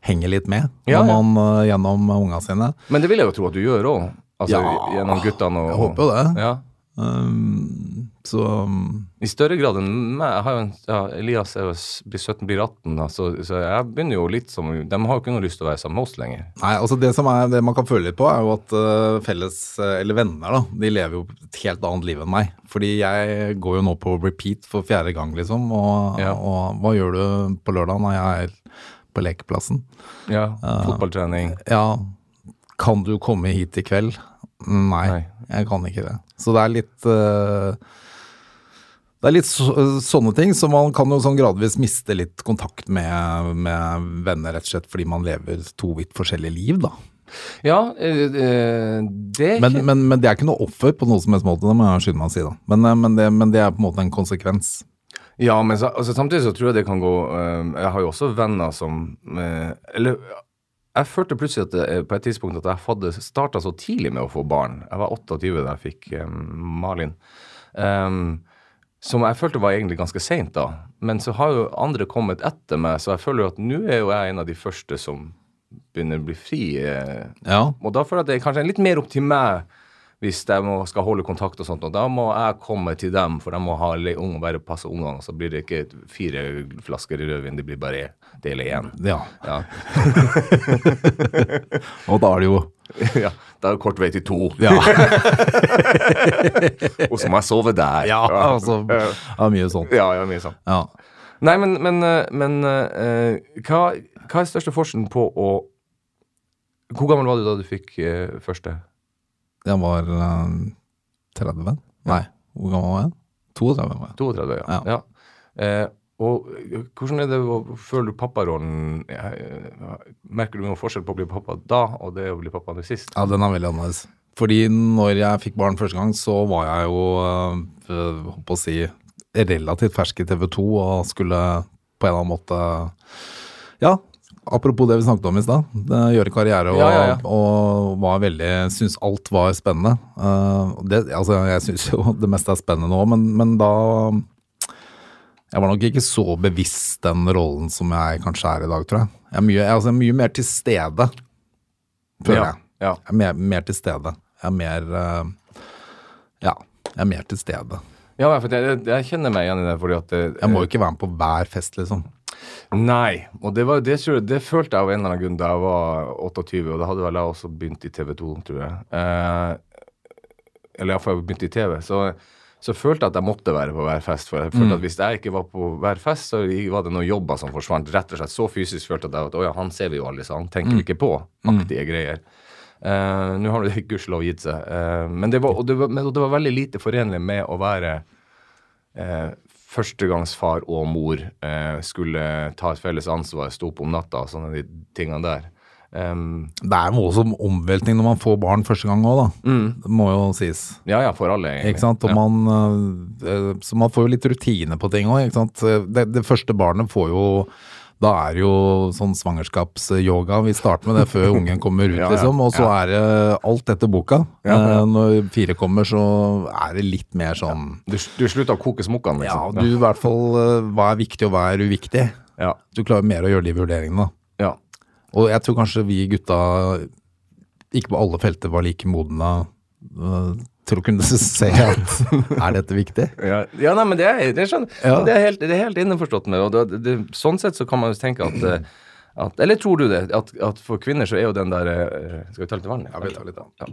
henger litt med Ja, når man eh, gjennom unga sine. Men det vil jeg jo tro at du gjør òg. Altså Ja, gjennom guttene og Jeg håper jo det. Ja. Um, så um, I større grad enn meg. En, ja, Elias er jo, blir 17, blir 18, da, så, så jeg begynner jo litt som De har jo ikke noe lyst til å være sammen med oss lenger. Nei, altså det som er, det man kan føle litt på, er jo at uh, felles, eh, eller venner, da, de lever jo et helt annet liv enn meg. Fordi jeg går jo nå på repeat for fjerde gang, liksom. Og, Ja. og hva gjør du på lørdag når jeg er på lekeplassen? Ja, Fotballtrening. Ja, kan du komme hit i kveld? Nei, Nei. jeg kan ikke det. Så det er litt uh, Det er litt så, sånne ting, så man kan jo sånn gradvis miste litt kontakt med, med venner, rett og slett fordi man lever to vidt forskjellige liv, da. Ja, eh, det er Men, ikke men, men det er ikke noe offer på noe som helst måte, det må jeg skynde meg å si, da. Men, men, det, men det er på en måte en konsekvens. Ja, men så, altså, samtidig så tror jeg det kan gå uh, Jeg har jo også venner som uh, Eller jeg følte plutselig at det, eh, på et tidspunkt at jeg hadde starta så tidlig med å få barn. Jeg var 28 da jeg fikk um, Malin. Um, som jeg følte var egentlig ganske seint da. Men så har jo andre kommet etter meg, så jeg føler jo at nå er jo jeg en av de første som begynner å bli fri. Eh, Ja. og da føler jeg at det er kanskje litt mer opp til meg hvis de må, skal holde kontakt og sånt. Og da må jeg komme til dem, for de må ha ung, bare passe ungene. Så blir det ikke fire flasker rødvin, det blir bare del én. ja. Ja. Og da er det jo ja. Da er det kort vei til to. Ja, Og så må jeg sove der. ja altså er mye sånt. Ja, ja, mye sånt. Ja. Nei, men, men, men uh, hva, hva er største forskjellen på å Hvor gammel var du da du fikk uh, første? Jeg var eh, 30? Nei, hvor gammel var jeg? 32 var jeg. 32, ja. Ja. ja. Eh, og hvordan er det å føler du papparollen eh, Merker du noen forskjell på å bli pappa da og det å bli pappa nå sist? Ja, den er veldig annerledes. Fordi når jeg fikk barn første gang, så var jeg jo, øh, å si, relativt fersk i TV 2 og skulle på en eller annen måte Ja, apropos det vi snakket om i stad. Gjøre karriere og, Ja, ja, ja. og var veldig Syns alt var spennende. Uh, det, altså, jeg syns jo det meste er spennende nå, men, men da jeg var nok ikke så bevisst den rollen som jeg kanskje er i dag, tror jeg. Jeg er mye, jeg er altså mye mer til stede, føler Ja, jeg. ja. Jeg er mer, mer til stede. Jeg er mer uh, Ja, jeg er mer til stede. Ja, jeg, jeg kjenner meg igjen i det, fordi at det, Jeg må jo ikke være med på hver fest, liksom. Nei, og det, var, det, det følte jeg av en eller annen grunn da jeg var 28, og da hadde vel jeg også begynt i TV 2, tror jeg. Eh, eller iallfall begynt i TV. Så, så følte jeg at jeg måtte være på hver fest. For jeg følte at hvis jeg ikke var på hver fest, så var det noen jobber som forsvant. Rett og slett så fysisk følte jeg at å ja, han ser vi jo alle, så han tenker vi ikke på. Aktige greier. Eh, Nå har det gudskjelov gitt seg. Eh, men, det var, det var, men det var veldig lite forenlig med å være eh, førstegangsfar og mor eh, skulle ta et felles ansvar, stå opp om natta og sånne de tingene der. Um, Det er jo også omveltning når man får barn første gang òg, da. Det må jo sies. ja, ja, for alle, egentlig. Ikke sant? Og Ja. man, eh, så man får jo litt rutine på ting òg, ikke sant. Det, det første barnet får jo Da er det jo sånn svangerskapsyoga. Vi starter med det før ungen kommer ut, Ja, ja. liksom. Og så er det alt etter boka. Ja, ja. Eh, Når fire kommer, så er det litt mer sånn Du, du slutter å koke smokkene, Ja, liksom. du i hvert fall eh, Hva er viktig, og hva er uviktig? Ja. Du klarer mer å gjøre de vurderingene, da. ja. Og jeg tror kanskje vi gutta ikke på alle felter var like modne til å kunne se at er dette viktig? Ja, ja nei, men det er, det skjønner Ja. det er helt, det er helt innforstått med. Og det, det, sånn sett så kan man jo tenke at, eh, at Eller tror du det? At, at for kvinner så er jo den der eh, Skal vi ta litt vann? Ja, vi tar litt vann. Ja.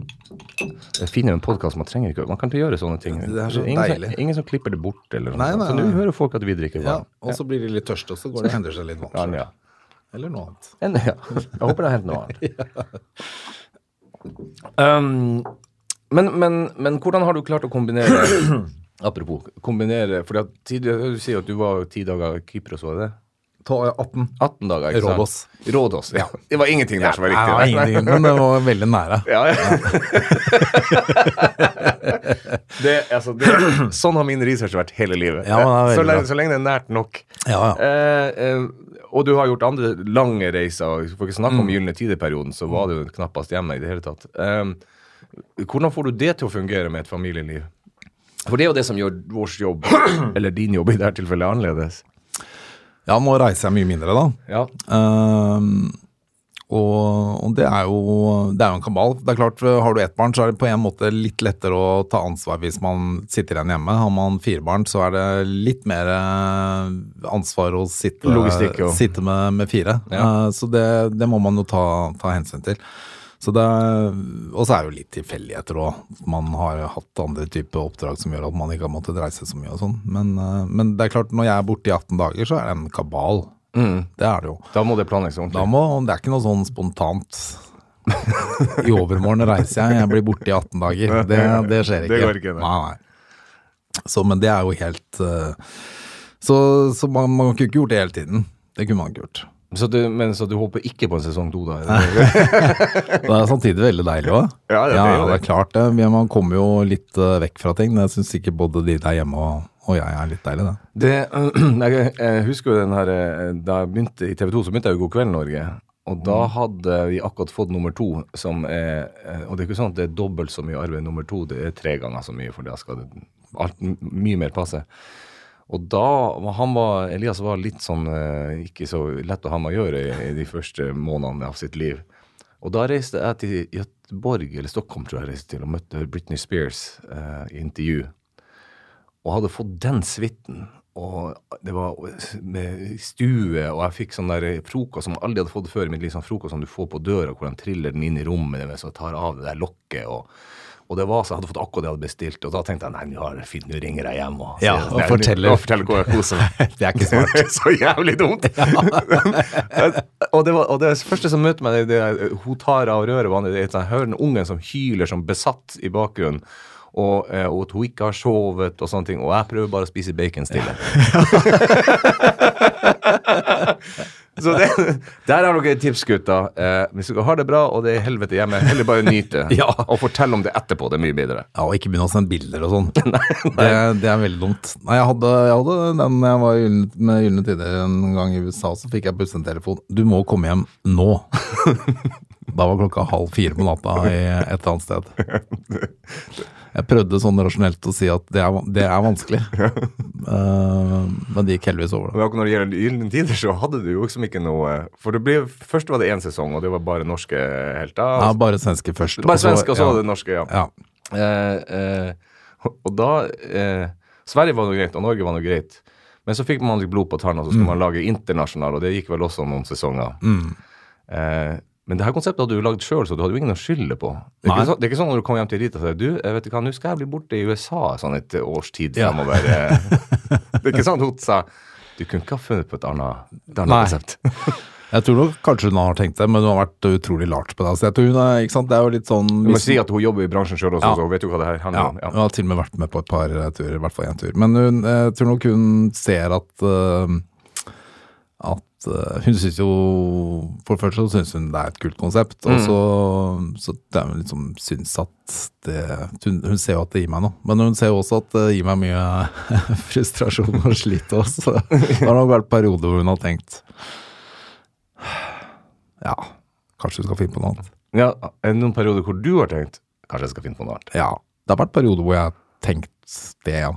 Det finner finere en podkast. Man trenger ikke Man kan ikke gjøre sånne ting. Det er så ingen, deilig. Ingen som klipper det bort, eller noe. Nei, nei, Så nå hører folk at vi drikker vann. Ja, og så blir de litt tørste, og så går det og henter seg litt vann. Ja, ja. Eller noe annet. En, ja. Jeg håper det har hendt noe annet. Um, men, men, men hvordan har du klart å kombinere Apropos, kombinere For tidligere, du sier at du var ti dager i Kypros, var det det? 18. 18 dager, ikke sant? Rådås. Rådås, ja. Det var ingenting der som var riktig. Nei, ingenting, men det var veldig nære. Ja, ja. det, altså, det, sånn har min research vært hele livet. Ja, det er så, lenge, så lenge det er nært nok. Ja, ja. Eh, eh, og du har gjort andre lange reiser. Vi får ikke snakke Mm. om gylne tider-perioden, så var du knappast hjemme i det hele tatt. Eh, hvordan får du det til å fungere med et familieliv? For det er jo det som gjør vår jobb, eller din jobb i dette tilfellet, annerledes. ja, nå reiser jeg mye mindre, da. Ja. Um, og, og det er jo det er jo en kabal. Det er klart, Har du ett barn, så er det på en måte litt lettere å ta ansvar hvis man sitter igjen hjemme. Har man fire barn, så er det litt mer eh, ansvar å sitte, sitte med, med fire. Ja. Uh, så det, det må man jo ta, ta hensyn til. Så det, og så er det jo litt tilfeldigheter òg. Man har hatt andre typer oppdrag som gjør at man ikke har måttet reise så mye og sånn. Men, eh, men det er klart, når jeg er borte i 18 dager, så er det en kabal. Mm. Det er det jo. Da må det planlegges Da ordentlig. må, det er ikke noe sånn spontant I overmorgen reiser jeg, jeg blir borte i 18 dager. Det, det skjer ikke. Det går ikke, nei. nei. nei. Så, men det er jo helt eh, Så, så man, man kunne ikke gjort det hele tiden. Det kunne man ikke gjort. Så du, men så du håper ikke på en sesong to, da? Det er samtidig veldig deilig òg. Ja, det ja, det det. er klart det. Men Man kommer jo litt eh, vekk fra ting. Jeg syns ikke både de der hjemme og, og jeg er litt deilig, det. Det, jeg, jeg husker jo den her eh, Da jeg begynte i TV 2, så begynte jeg jo God kveld Norge. Og da hadde vi akkurat fått nummer to, som er eh, Og det er ikke sånn at det er dobbelt så mye arbeid nummer to, det er tre ganger så mye, for da skal det alt, mye mer passe. Og da han var, Elias var litt sånn eh, ikke så lett å ha med å gjøre i, i de første månedene av sitt liv. Og da reiste jeg til Göteborg, eller Stockholm tror jeg reiste til, og møtte Britney Spears eh, i intervju og hadde fått den suiten. Og det var med stue, og jeg fikk sånn der frokost som aldri hadde fått før i mitt liv. Sånn frokost som du får på døra, hvor de triller den inn i rommet jeg tar av det der lokket. og og det var så, Jeg hadde fått akkurat det jeg hadde bestilt, og da tenkte jeg nei, nå har fint, nå ringer jeg hjem og, Ja, og forteller. og forteller hvor jeg koser meg. Det er ikke smart. så jævlig dumt! og, det var, og det første som møter meg, det, det hun tar av røret vanlig. Det er Jeg hører den ungen som hyler som besatt i bakgrunnen. Og, eh, og at hun ikke har sovet og sånne ting. Og jeg prøver bare å spise bacon stille. Så det, der har dere et tips, gutter. Eh, hvis dere har det bra og det er helvete hjemme, heller bare nyte. Ja. Og fortell om det etterpå. Det er mye bedre. Ja, og ikke begynne å sende bilder og sånn. det, det er veldig dumt. Nei, jeg hadde, jeg hadde den jeg var med Gylne tider en gang i USA, så fikk jeg plutselig en telefon. Du må komme hjem nå. da var klokka halv fire på natta i et eller annet sted. Jeg prøvde sånn rasjonelt å si at det er, det er vanskelig, uh, men det gikk heldigvis over. Men akkurat når det gjelder Gylne tider, så hadde du jo liksom ikke noe For det ble, først var det én sesong, og det var bare norske helter. Ja, bare svenske først. bare svenske, og så ja. det norske, ja. Ja. Uh, uh, og da Sverige var noe greit, og Norge var noe greit. Men så fikk man litt blod på tanna, så skulle man lage internasjonal, og det gikk vel også noen sesonger. Eh, men det her konseptet hadde du lagd sjøl, så du hadde jo ingen å skylde på. Det er, sånn, det er ikke sånn når du kommer hjem til Rita og sier du, jeg vet ikke hva, nå skal jeg bli borte i USA sånn et års tid fremover. Ja. det er ikke sånn hun sa du kunne ikke ha funnet på et annet, konsept. Jeg tror nok kanskje hun har tenkt det, men hun har vært utrolig large på det. Så jeg tror hun er, ikke sant, Det er jo litt sånn Du må si at hun jobber i bransjen sjøl også, Ja. så hun vet jo hva det her handler Ja, om. hun har til og med vært med på et par turer, i hvert fall én tur. Men hun, jeg tror nok hun ser at uh, at hun syns jo For det første så syns hun det er et kult konsept, og så, så det er liksom syns at det hun, hun ser jo at det gir meg noe, men hun ser jo også at det gir meg mye frustrasjon og slit også. Det har nok vært perioder hvor hun har tenkt Ja, kanskje hun skal finne på noe annet. Ja, er det noen perioder hvor du har tenkt kanskje jeg skal finne på noe annet? Ja, det har vært perioder hvor jeg har tenkt det, ja.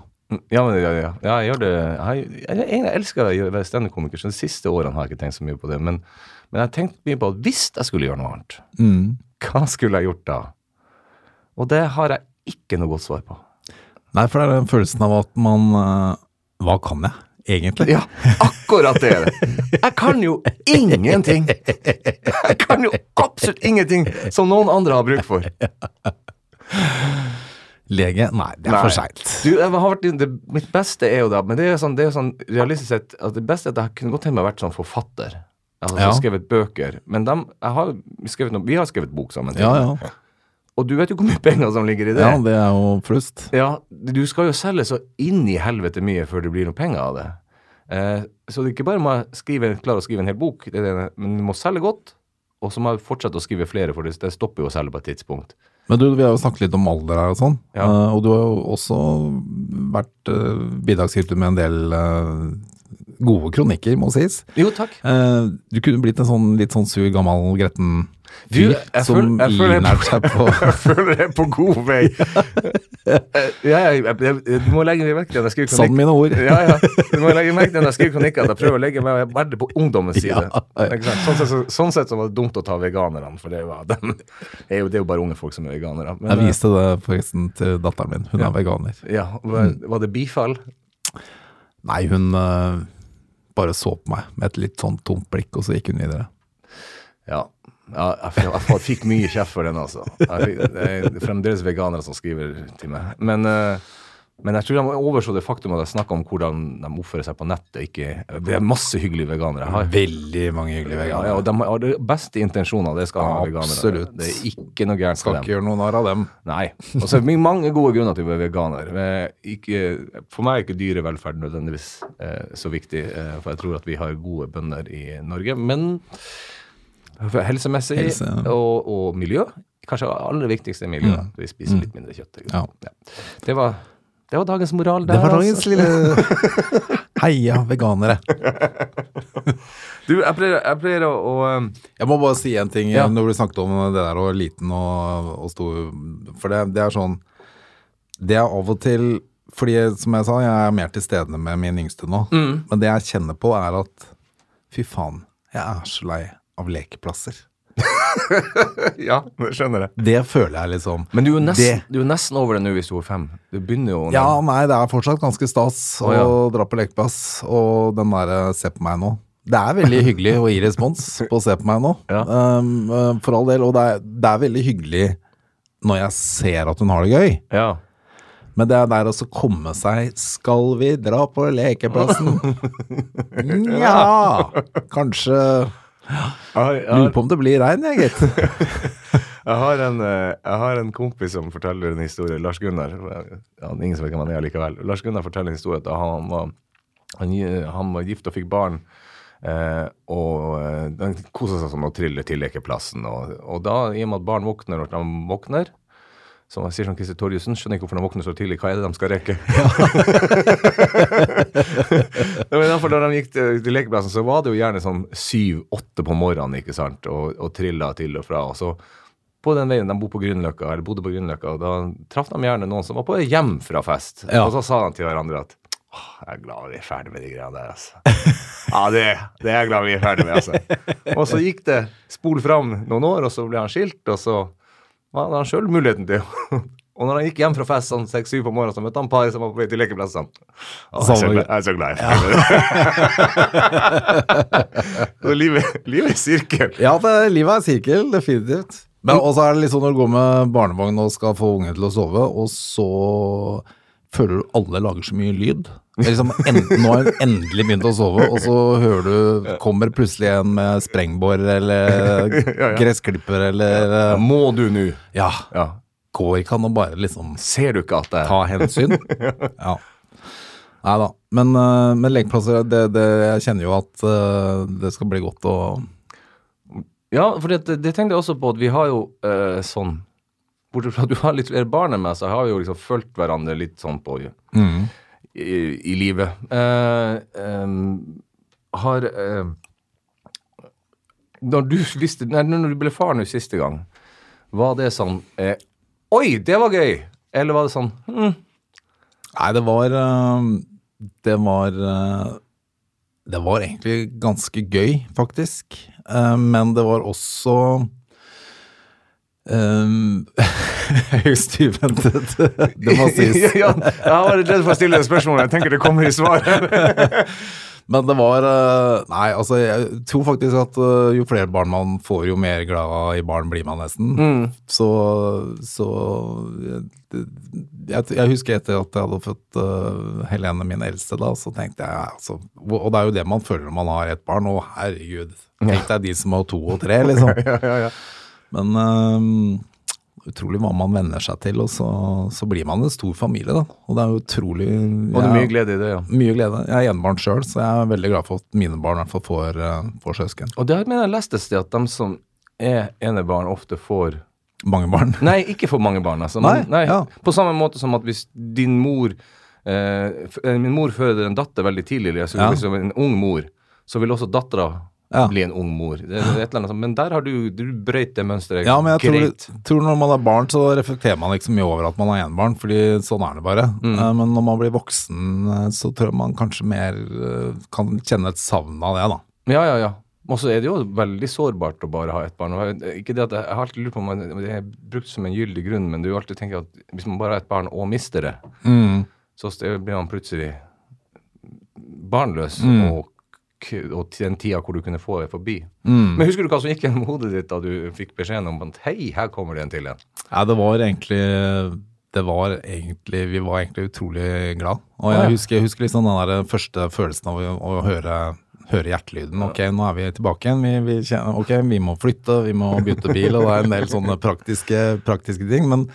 Ja, men, ja, ja. ja jeg gjør det Jeg, jeg, jeg, jeg elsker å være standup-komiker, så de siste årene har jeg ikke tenkt så mye på det. Men, men jeg har tenkt mye på at hvis jeg skulle gjøre noe annet, Mm. hva skulle jeg gjort da? Og det har jeg ikke noe godt svar på. Nei, for det er den følelsen av at man eh, Hva kan jeg, egentlig? Ja, akkurat det er det. Jeg kan jo ingenting. Jeg kan jo absolutt ingenting som noen andre har bruk for. Lege? Nei, det er Nei. for seint. Mitt beste er jo da Men det er jo sånn, det er jo sånn realistisk sett at Det beste er at jeg kunne godt å vært sånn forfatter. Altså Ja. skrevet bøker. Men dem, har skrevet noe, vi har skrevet bok sammen. Ja, ja. Og du vet jo hvor mye penger som ligger i det. Ja, det er jo flust. Ja, du skal jo selge så inn i helvete mye før det blir noe penger av det. Eh, så det er ikke bare må skrive, klare å skrive en hel bok, det det, men du må selge godt, og så må jeg fortsette å skrive flere, for det, det stopper jo å selge på et tidspunkt. Men du, vi har jo snakket litt om alder her og sånn, Ja. Uh, og du har jo også vært uh, bidragsyter med en del eh, gode kronikker, må sies. Jo, takk. Eh, du kunne blitt en sånn litt sånn sur, gammel, gretten Du, fyr som livnærte seg på Jeg føler jeg er på god vei. ja, ja, jeg, jeg, du må legge merke til at jeg skriver Sann mine ord. Ja, ja. Du må legge merke til når jeg skriver kronikk at jeg prøver å legge meg veldig på ungdommens side. Ja. Sånn, sett, så, sånn sett så var det dumt å ta veganerne, for det, var, dem, er jo, det er jo bare unge folk som er veganere. Men, Jeg viste det forresten til datteren min, hun er veganer. eh, ja, var, var det bifall? Nei, hun eh, bare så på meg med et litt sånn tomt blikk, og så gikk hun videre. Ja. ja jeg, fikk mye kjeft for den, altså. Fikk, det er fremdeles veganere som skriver til meg. Men, eh, men jeg tror de overså det faktum at jeg snakka om hvordan de oppfører seg på nettet. Ikke, det er masse hyggelige veganere jeg har. Veldig mange hyggelige veganere. ja, og de har de beste intensjoner, det skal Ja, ha veganere. absolutt. Det er ikke noe gærent Skal med ikke dem. gjøre noe narr av dem. Nei. Og så er det mange gode grunner til å være veganer. Ikke, for meg er ikke dyrevelferd nødvendigvis eh, så viktig, eh, for jeg tror at vi har gode bønder i Norge. Men helsemessig Helse. og, og miljø, kanskje aller viktigste er at Vi spiser litt mindre kjøtt. ikke? Ja. Det, var, det var dagens moral der. Det var dagens altså. lille Heia veganere. Du, jeg pleier, jeg pleier å, å um, Jeg må bare si en ting Ja. når du snakket om det der og liten og, og stor. For det, det er sånn Det er av og til Fordi som jeg sa, jeg er mer til stede med min yngste nå. Mm. Men det jeg kjenner på, er at fy faen, jeg er så lei av lekeplasser. Ja, det skjønner jeg. Det føler jeg liksom. Men du er jo nesten, Det- du er nesten over det nå hvis du er fem. Du begynner jo å Ja, nei, det er fortsatt ganske stas å oh, ja. dra på lekeplass. Og den derre se på meg nå. Det er veldig hyggelig å gi respons på å se på meg nå. Ja. Um, for all del. Og det er, det er veldig hyggelig når jeg ser at hun har det gøy. Ja. Men det er der også komme seg Skal vi dra på lekeplassen? Nja Kanskje Lurer på om det blir regn, jeg, gitt. Jeg har, en, eh, jeg har en kompis som forteller en historie, Lars Gunnar. Ja, ingen som vet hvem han er likevel. Lars Gunnar forteller en historie at han var, han, han var gift og fikk barn. Eh, og eh, den kosa seg sånn og trille til lekeplassen. Og, og da, i og med at barn våkner når de våkner Som jeg sier som Christer Torjussen, skjønner ikke hvorfor de våkner så tidlig. Hva er det de skal rekke? Men da de gikk til, til lekeplassen, så var det jo gjerne sånn syv-åtte på morgenen, ikke sant, og, og trilla til og fra. Og så på den veien, de bodde på Grünerløkka, eller bodde på Grünerløkka, og da traff de gjerne noen som var på hjem fra fest. Ja. Og så sa de til hverandre at «Åh, jeg er glad vi er ferdig med de greiene der, altså. Ja, det, det er jeg glad vi er ferdig med, altså. Og så gikk det spol fram noen år, og så ble han skilt, og så hadde han sjøl muligheten til Og når han gikk hjem fra fest sånn seks-syv på morgenen, så møtte han par som var på vei til lekeplassene. Jeg, er så glad, i. Så livet, livet er sirkel. Ja, det, livet er sirkel, definitivt. Men også er det litt sånn når du går med barnevogn og skal få ungen til å sove, og så føler du alle lager så mye lyd. Er Liksom, en, nå har hun endelig begynt å sove, og så hører du kommer plutselig en med sprengbor eller gressklipper eller ja, Må du nå? Ja. Ja. Går ikke an å bare liksom Ser du ikke at det ta hensyn? Ja. Nei da. Men, eh, men lekeplasser, det, det, jeg kjenner jo at eh, det skal bli godt å Ja, for det, det tenkte jeg også på at vi har jo eh, sånn Bortsett fra at du har litt flere barn enn meg, så har vi jo liksom fulgt hverandre litt sånn på i, i livet. Eh, har eh, Når du visste nei, Når du ble far nå siste gang, var det sånn eh, Oi, det var gøy! Eller var det sånn hm, Nei, det var eh, Det var Det var egentlig ganske gøy, faktisk. Men det var også um, Høyst uventet, det må sies. ja, jeg var litt redd for å stille det spørsmålet. Jeg tenker det kommer i svaret. Men det var eh, Nei, altså, jeg tror faktisk at eh, jo flere barn man får, jo mer glad i barn blir man nesten. Så, så jeg, jeg, jeg husker etter at jeg hadde født eh, Helene, min eldste, da, så tenkte jeg altså Og det er jo det man føler når man har ett barn. Å, herregud. Tenk deg de som har to og tre, liksom. ja, ja, ja. Men øhm, utrolig hva man venner seg til, og så, så blir man en stor familie, da. Og det er utrolig utrolig Og det er mye glede i det, ja. Mye glede. Jeg er enebarn sjøl, så jeg er veldig glad for at mine barn i hvert fall får, eh, får søsken. Og det mener jeg leste et sted, at de som er enebarn, ofte får Mange barn. Nei, ikke for mange barn. Altså. Nei, nei. ja. På samme måte som at hvis din mor eh, Min mor føder en datter veldig tidlig, altså Ja. er en ung mor, så vil også dattera Ja. bli en ung mor. Det det men der har du Du brøyt det mønsteret Ja, men jeg tror, tror når man er barn, så reflekterer man ikke så mye over at man er enebarn, fordi sånn er det bare. Mm. Eh, Men når man blir voksen, eh, så tror jeg man kanskje mer eh, kan kjenne et savn av det, da. Ja, ja, ja. Og så er det jo veldig sårbart å bare ha ett barn. Ikke det at jeg, har alltid lurt på om det er brukt som en gyldig grunn, men du alltid tenker at hvis man bare har ett barn og mister det, så blir man plutselig barnløs, Mm. og, og den tida hvor du kunne få er forbi. Mm. Men husker du hva som gikk gjennom hodet ditt da du fikk beskjeden om at hei, her kommer det en til en? Ja, det var egentlig det var egentlig, Vi var egentlig utrolig glad. Og jeg husker, jeg husker liksom den der første følelsen av å, å høre, høre hjertelyden. Ok, nå er vi tilbake igjen. Vi, vi kjenner, ok, vi må flytte, vi må bytte bil, og det er en del sånne praktiske, praktiske ting. Men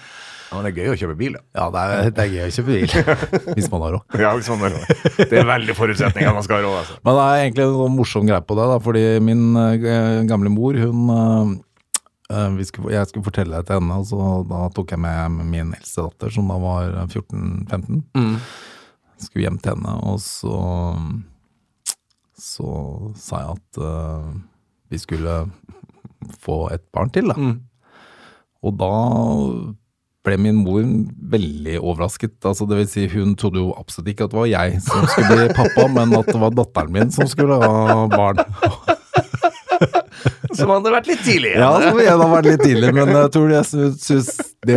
Ja, det er gøy å kjøpe bil, da. ja, det er, det er gøy å kjøpe bil. Hvis man har råd. Ja, hvis man har råd. det er veldig forutsetninger man skal ha råd, altså. Men det er egentlig en sånn morsom greie på det, da, fordi min eh, gamle mor, hun eh, eh, vi skulle, Jeg skulle fortelle det til henne, og så da tok jeg med min eldste datter, som da var 14-15. Mm. Skulle hjem til henne, og så Så sa jeg at uh, vi skulle få et barn til, da. Mm. Og da ble min mor veldig overrasket. Altså, det vil si, hun trodde jo absolutt ikke at det var jeg som skulle bli pappa, men at det var datteren min som skulle ha barn. Som hadde vært litt tidlig. Ja, som igjen har vært litt tidlig, men jeg tror jeg sy- syns det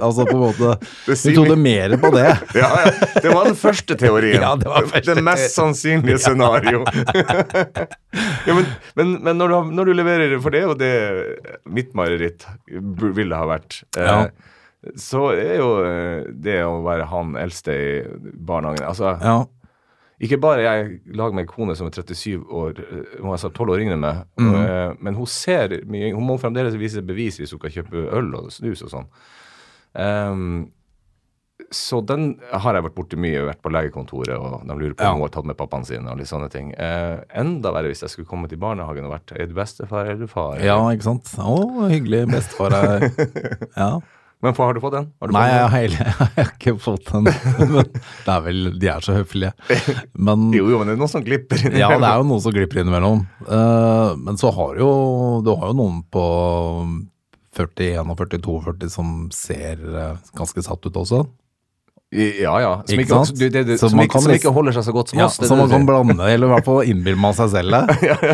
Altså på en måte vi Hun trodde mer på det. Ja, ja. Det var den første teorien. Ja, det var første det mest sannsynlige scenario. ja, men men, men når, du når du leverer For det og det mitt mareritt ville ha vært. Eh, Ja. Så er jo eh, det å være han eldste i barnehagen Altså, Ja. ikke bare jeg lager meg kone som er 37 år, eh, hun er altså 12 år yngre enn meg, Mm. men hun ser mye Hun må fremdeles vise bevis hvis hun kan kjøpe øl og snus og sånn. Um, så den har jeg vært borti mye, vært på legekontoret, og de lurer på Ja. om hun har tatt med pappaen sin og litt sånne ting. Eh, enda verre hvis jeg skulle kommet i barnehagen og vært Er du bestefar eller far? ja, ikke sant. Å, hyggelig. Bestefar er Ja. Men har du fått den? Har du Nei, fått jeg har, jeg har ikke fått den. Det er vel De er så høflige. Men Jo, jo, men det er noen som glipper inn. Ja, det er jo noen som glipper innimellom. Uh, men så har jo Du har jo noen på 40, 41, 42 som ser eh, ganske satt ut også. Ja, ja. Som, Ikke ikke, du, det, du, som, ikke, som liksom- ikke holder seg så godt som Ja, oss. det er man kan blande, eller i hvert fall innbille man seg selv det.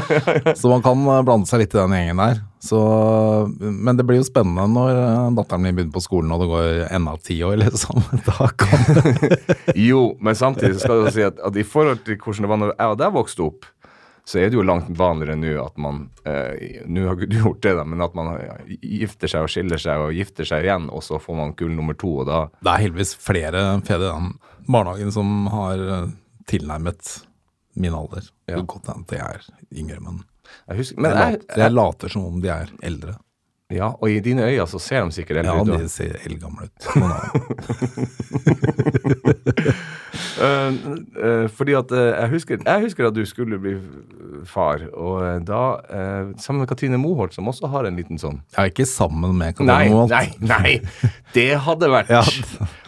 Så man kan eh, blande seg litt i den gjengen der. Så, men det blir jo spennende når eh, datteren min begynner på skolen og det går enda ti år, liksom. Da kan Jo, men samtidig skal du si at, at i forhold til hvordan det var når jeg og deg vokste opp, så er det jo langt vanligere nå at man eh, Nå har du gjort det, da, men at man gifter seg og skiller seg og gifter seg igjen, og så får man kull nummer to, og da Det er heldigvis flere fedre i den barnehagen som har eh, tilnærmet min alder. Ja. Det kan godt hende at jeg er yngre, men, jeg husker, Men jeg, jeg, later, jeg later som om de er eldre. Ja, og i dine øyne så ser de sikkert eldre Ja, ut. Ja, de ser eldgamle ut. uh, ja. Eh, fordi at uh, jeg, husker, jeg husker at du skulle bli far, og da Sammen med Katrine Moholt, som også har en liten sånn er ikke sammen med Katrine Moholt. nei, nei! Det hadde vært Ja.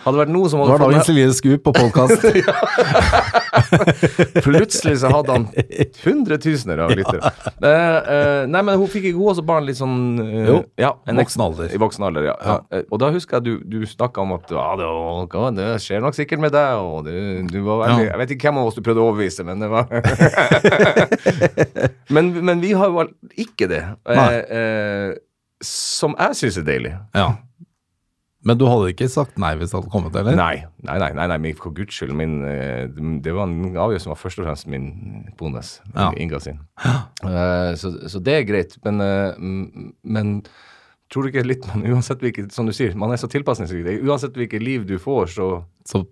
Hadde vært noe som Det var dagens lille skup på podkast. Plutselig så hadde han hundretusener av lyttere. Eh, uh, nei, men hun fikk ikke hun også barn litt sånn uh, Jo, ja, en voksen alder. I voksen alder, ja. ja. Eh, Og da husker jeg du, du snakka om at ah, det, var- det skjer nok sikkert med deg, og du, du var veldig Ja. Jeg vet ikke hvem av oss du prøvde å overbevise, men det var men, men vi har jo ikke det. Eh, eh, som jeg syns er deilig. Ja. Men du hadde ikke sagt nei hvis det hadde kommet, eller? Nei, nei, nei, nei, nei men for guds skyld. Min, eh, det var en avgjørelse som var først og fremst min kones, Ja. Inga sin. Eh, så, så det er greit, men, uh, men tror du ikke litt man, uansett hvilket, som du sier, man er så tilpasningsdyktig. Uansett hvilket liv du får, så Så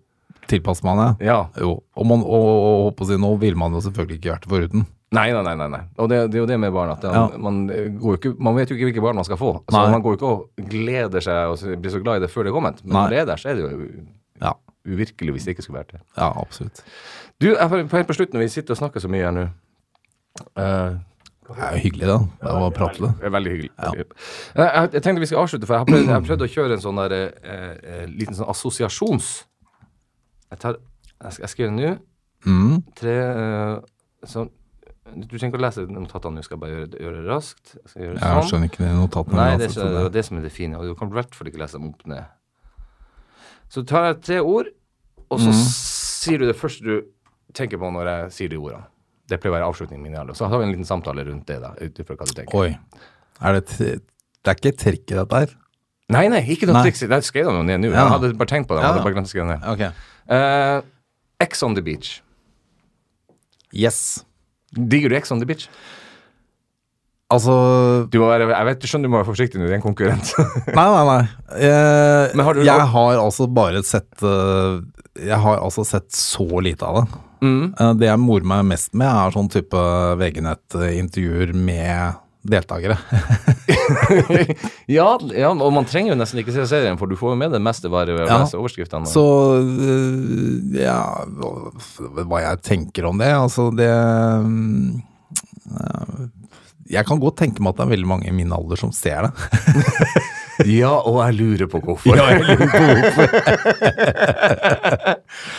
tilpasser man det? ja. Jo. Og, man, og, og, og, nå ville man jo selvfølgelig ikke vært det foruten. Nei, nei, nei. nei. Og det, det er jo det med barn. at Ja. man, går ikke, man vet jo ikke hvilke barn man skal få. Så Nei. Man går ikke og gleder seg og blir så glad i det før det er kommet. Men Nei. når det er der, så er det jo Ja, uvirkelig hvis det ikke skulle vært det. ja absolutt. Du, helt på slutten, når vi sitter og snakker så mye her nå uh, Det er jo hyggelig, da. Det er å prate. Det er veldig hyggelig. Jeg, jeg, jeg tenkte vi skal avslutte, for jeg har prøvd, jeg har prøvd å kjøre en sånn der eh, eh, liten sånn assosiasjons... Jeg, tar, jeg, jeg skriver nå Mm. tre eh, sånn Du trenger ikke å lese notatene du skal bare gjøre, det- gjøre det raskt. Jeg skal gjøre det Jeg sånn. skjønner ikke notatene. Nei, det er, ikke, det det som er det fine. Og du kan i hvert fall ikke lese dem opp ned. Så tar jeg tre ord, og så sier du det første du tenker på når jeg sier de ordene. Det pleier å være avslutningen min. alle. Så har vi en liten samtale rundt det, da, ut ifra hva du tenker. Oi. Er det, det er ikke trikk i dette her? Nei, nei, ikke noe triks. Jeg skrev jeg noe ned nå. Ja. Jeg hadde bare tenkt på det. Jeg hadde bare glemt å skrive ned. Okay. Uh, X on the beach. Yes. Digger du Ex on the beach? Altså Du må være, jeg vet, du skjønner du må være forsiktig nå, du er en konkurrent. Nei, nei, nei. Jeg, har jeg har altså bare sett eh, Jeg har altså sett så lite av det. Mm. Eh, det jeg morer meg mest med, er sånn type VG-nett-intervjuer med deltakere. ja, ja, og man trenger jo nesten ikke se serien, for du får jo med det meste bare ved å Ja. lese overskriftene. Så øh, ja hva- jeg tenker om det Altså, det mm, ja, Jeg kan godt tenke meg at det er veldig mange i min alder som ser det. Ja, og jeg lurer på hvorfor.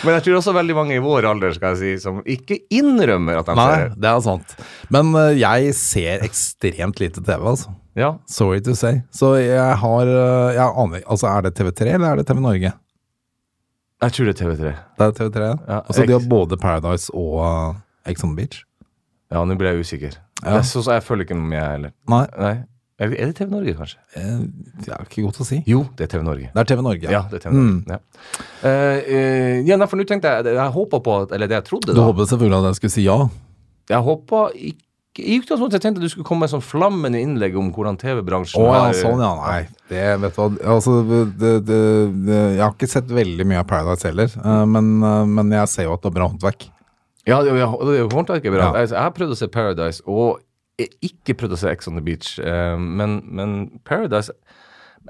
Men jeg tror også veldig mange i vår alder skal jeg si, som ikke innrømmer at de Nei, ser det. det er sant. Men øh, jeg ser ekstremt lite TV, altså. Ja. Sorry to say. Så jeg har øh, Jeg aner Altså, er det TV3 eller er det TV Norge? Jeg tror det er TV3. Det er TV3. Ja, altså, de har både Paradise og uh, Ex on the Beach. Ja, nå ble jeg usikker. Ja. Er så, så jeg følger ikke med, jeg heller. Nei, Nei. Er er det TV Norge, kanskje? eh, det er ikke godt å si. Jo, det er TV Norge. Det er TV Norge. Ja, ja det er TV Norge. Ja. Uh, uh, ja, for nå tenkte jeg Jeg håpa på Eller det jeg trodde, da. Du håpet selvfølgelig at jeg skulle si ja? Jeg håpa ikke i utgangspunktet tenkte jeg du skulle komme med sånn flammende innlegg om hvordan TV-bransjen oh, ja, sånn ja. Nei, det vet du hva. Altså, det, det, det, jeg har ikke sett veldig mye av Paradise heller, men, men jeg ser jo at det er bra håndverk. Ja, det, det er håndverket bra. Ja. Jeg, jeg har prøvd å se Paradise, og ikke prøvd å se Ex on the Beach. uh, men, men Paradise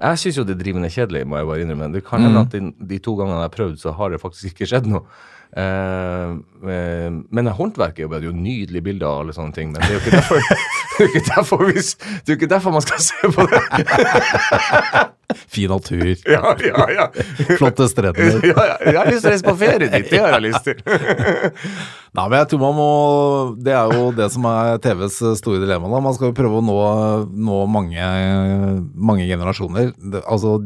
Jeg syns jo det er drivende kjedelig, må jeg bare innrømme. Det kan Mm. at de, de to gangene jeg har prøvd, så har det faktisk ikke skjedd noe. Uh, men håndverket er jo jo nydelige bilder av alle sånne ting. Men det er jo ikke derfor, det er ikke derfor, vi, det er ikke derfor man skal se på det. Fin natur, Ja, ja, ja. flotte strender. ja, ja. Jeg har lyst til å reise på ferie dit. Det har jeg lyst til. Nei, men jeg tror man må Det er jo det som er TVs store dilemma. da. Man skal jo prøve å nå, nå mange, mange generasjoner. Altså,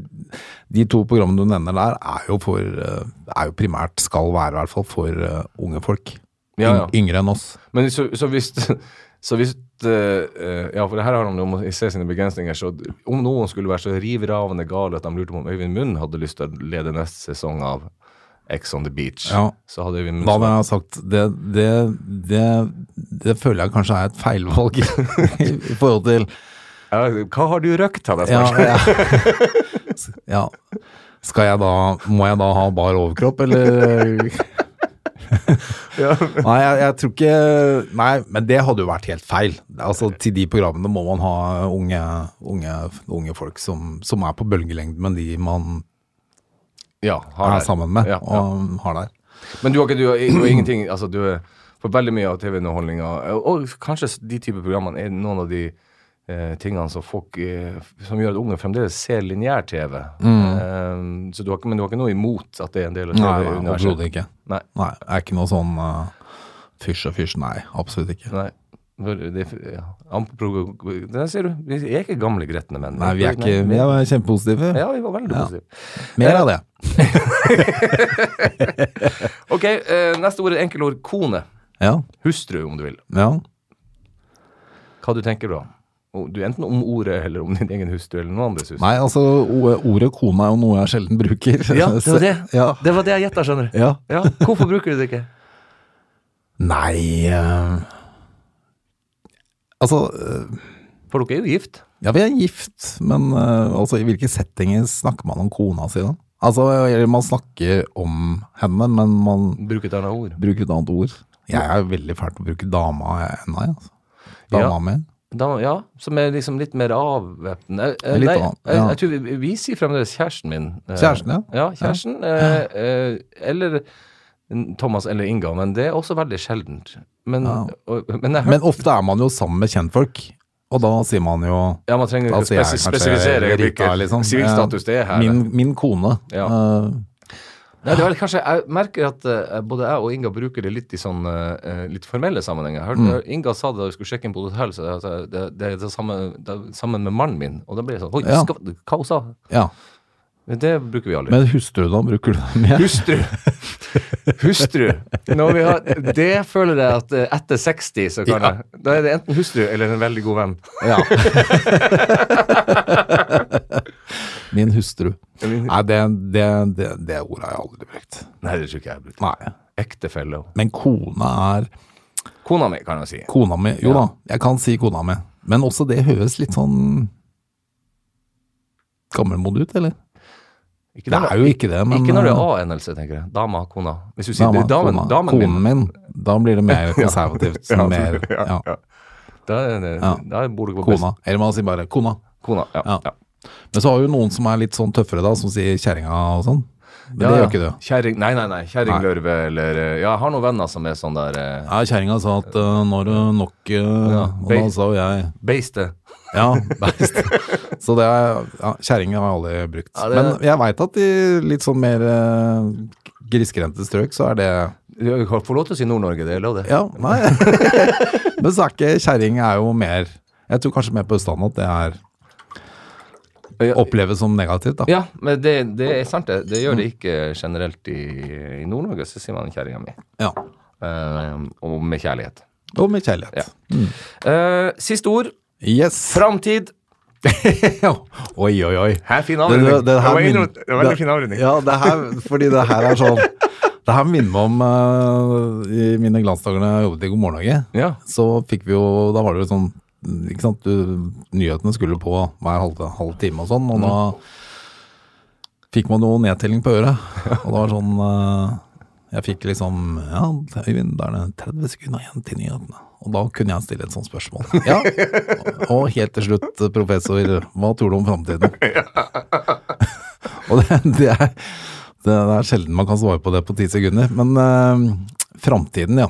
de to programmene du nevner der, er jo, for, eh, er jo primært skal være i hvert fall for eh, unge folk. Ja, ja. Yngre enn oss. Men så, så hvis, så hvis eh, eh, Ja, for det her handler om å se sine begrensninger. Så om noen skulle være så rivravende gale at de lurte på om Øyvind Munn hadde lyst til å lede neste sesong av X on the Beach, Ja. så hadde vi Da hadde jeg sagt det, det, det, det føler jeg kanskje er et feilvalg i forhold til ja, Hva har du røkt, hadde jeg ja, spurt. ja. ja. Skal jeg da Må jeg da ha bar overkropp, eller Ja. Nei, jeg, jeg tror ikke Nei, men det hadde jo vært helt feil. Altså, Til de programmene må man ha unge, unge, unge folk som, som er på bølgelengde med de man ja, har er sammen med Ja, og har der. Men du har ikke du har, du har ingenting altså du For veldig mye av TV-underholdninga, og, og kanskje de type programmene, er noen av de eh, tingene som folk eh, Som gjør at unge fremdeles ser lineær-TV. Eh, så du har, ikke- men du har ikke noe imot at det er en del av Nei, nei, TV-universet? overhodet ikke. Nei. Nei, jeg er ikke noe sånn uh, fysj og fysj. Nei, absolutt ikke. Nei. Det, ja. Der ser du. Vi er ikke gamle gretne menn. Nei, vi er ikke Vi er kjempepositive. Ja, vi var veldig Ja. positive. Mer av det. Ok, eh, neste ord er enkelord kone. Ja. Hustru, om du vil. ja. Hva du tenker da? Du Enten om ordet, eller om din egen hustru, eller noen andres hustru. Nei, altså, ordet kone er jo noe jeg sjelden bruker. Ja, det var det. Ja. Det var det jeg gjetta, skjønner du. ja. Ja, Hvorfor bruker du det ikke? Nei eh, Altså eh, For dere er jo gift. Ja, vi er gift, men eh, altså, i hvilke settinger snakker man om kona si da? Altså, man snakker om henne, men man Bruker et annet ord. bruker et annet ord. Jeg er veldig fælt å bruke dama ennå, jeg. Altså. Dama Ja. mi. Ja, som er liksom litt mer avvæpnende. Eh, Nei, av- ja. jeg tror vi, vi sier fremdeles kjæresten min. Eh, Kjæresten, ja. Ja, kjæresten. Eh, eh, eller Thomas eller Inga, men det er også veldig sjeldent. Men, Ja. og, men jeg Men ofte er man jo sammen med kjentfolk, og da sier man jo Ja, man trenger ikke kanskje spesifisere hvilken liksom. sivilstatus det er her. min, min kone. Ja. Uh, Nei, det er vel kanskje, Jeg merker at uh, både jeg og Inga bruker det litt i sånn uh, litt formelle sammenhenger. Hørte, Mm. Inga sa det da vi skulle sjekke inn på et hotell, så det, det, det, det er det samme, det er sammen med mannen min. Og da blir det sånn Oi, Ja. hva hun sa? ja. Det bruker vi aldri. Men hustru, da? Bruker du det igjen? Hustru. Hustru. Har, det føler jeg at eh, etter 60 så kan Ja. jeg Da er det enten hustru eller en veldig god venn. Ja. Min hustru. Nei, det, det, det, det ordet har jeg aldri brukt. Nei, det tror ikke jeg har brukt. Nei. Ektefelle Men kona er Kona mi, kan jeg si. Kona mi. Jo Ja. da, jeg kan si kona mi. Men også det høres litt sånn gammelmodig ut, eller? Ikke Det er jo ikke det, men ikke når det er eh, A-endelse, tenker jeg. Dama, kona. Hvis du sier dama, damen, kona, damen min, konen min. Da blir det mer konservativt. Ja, mer, ja. Da, Ja. da bor du på kona. Eller man sier bare kona. Kona, ja. Ja. ja. Men så har jo noen som er litt sånn tøffere, da, som sier kjerringa og sånn. Men Ja, det gjør ikke du. Kjæring, Nei, nei, nei. Kjerringlørve eller eh, Ja, jeg har noen venner som er sånn der eh, Ja, kjerringa sa at uh, nå er det nok uh, Ja, Og da sa jo jeg Beiste. Ja, beist. Så det er ja, Kjerring har jeg aldri brukt. Ja, det- Men jeg veit at i litt sånn mer eh, grisgrendte strøk, så er det Du kan få lov til å si Nord-Norge, det er lov, det. Ja, nei. Men så er ikke kjerring er jo mer Jeg tror kanskje mer på Østlandet at det er Ja, oppleves som negativt, da. Ja, men det, det er sant, det. Det gjør det Mm. ikke generelt i, i Nord-Norge, så sier man kjerringa mi. Ja. Uh, og med kjærlighet. Og med kjærlighet. Eh, siste ord. Yes. Framtid. oi, oi, oi. Her, fin avrunding. det, var min- det var veldig fin avrunding. Ja, det her, fordi det her er sånn Det her minner meg om uh, i mine glansdager da jeg jobbet i God morgen Norge. Ja. Så fikk vi jo Da var det jo sånn ikke sant, du, Nyhetene skulle på hver halv, halv time og sånn, og da fikk man jo nedtelling på øret. Og det var sånn eh, Jeg fikk liksom Ja, Øyvind, da er det 30 sekunder igjen til nyhetene. Og da kunne jeg stille et sånt spørsmål. Ja. Og helt til slutt, professor, hva tror du om framtiden? Og det, det, er, det er sjelden man kan svare på det på ti sekunder. Men eh, framtiden, ja.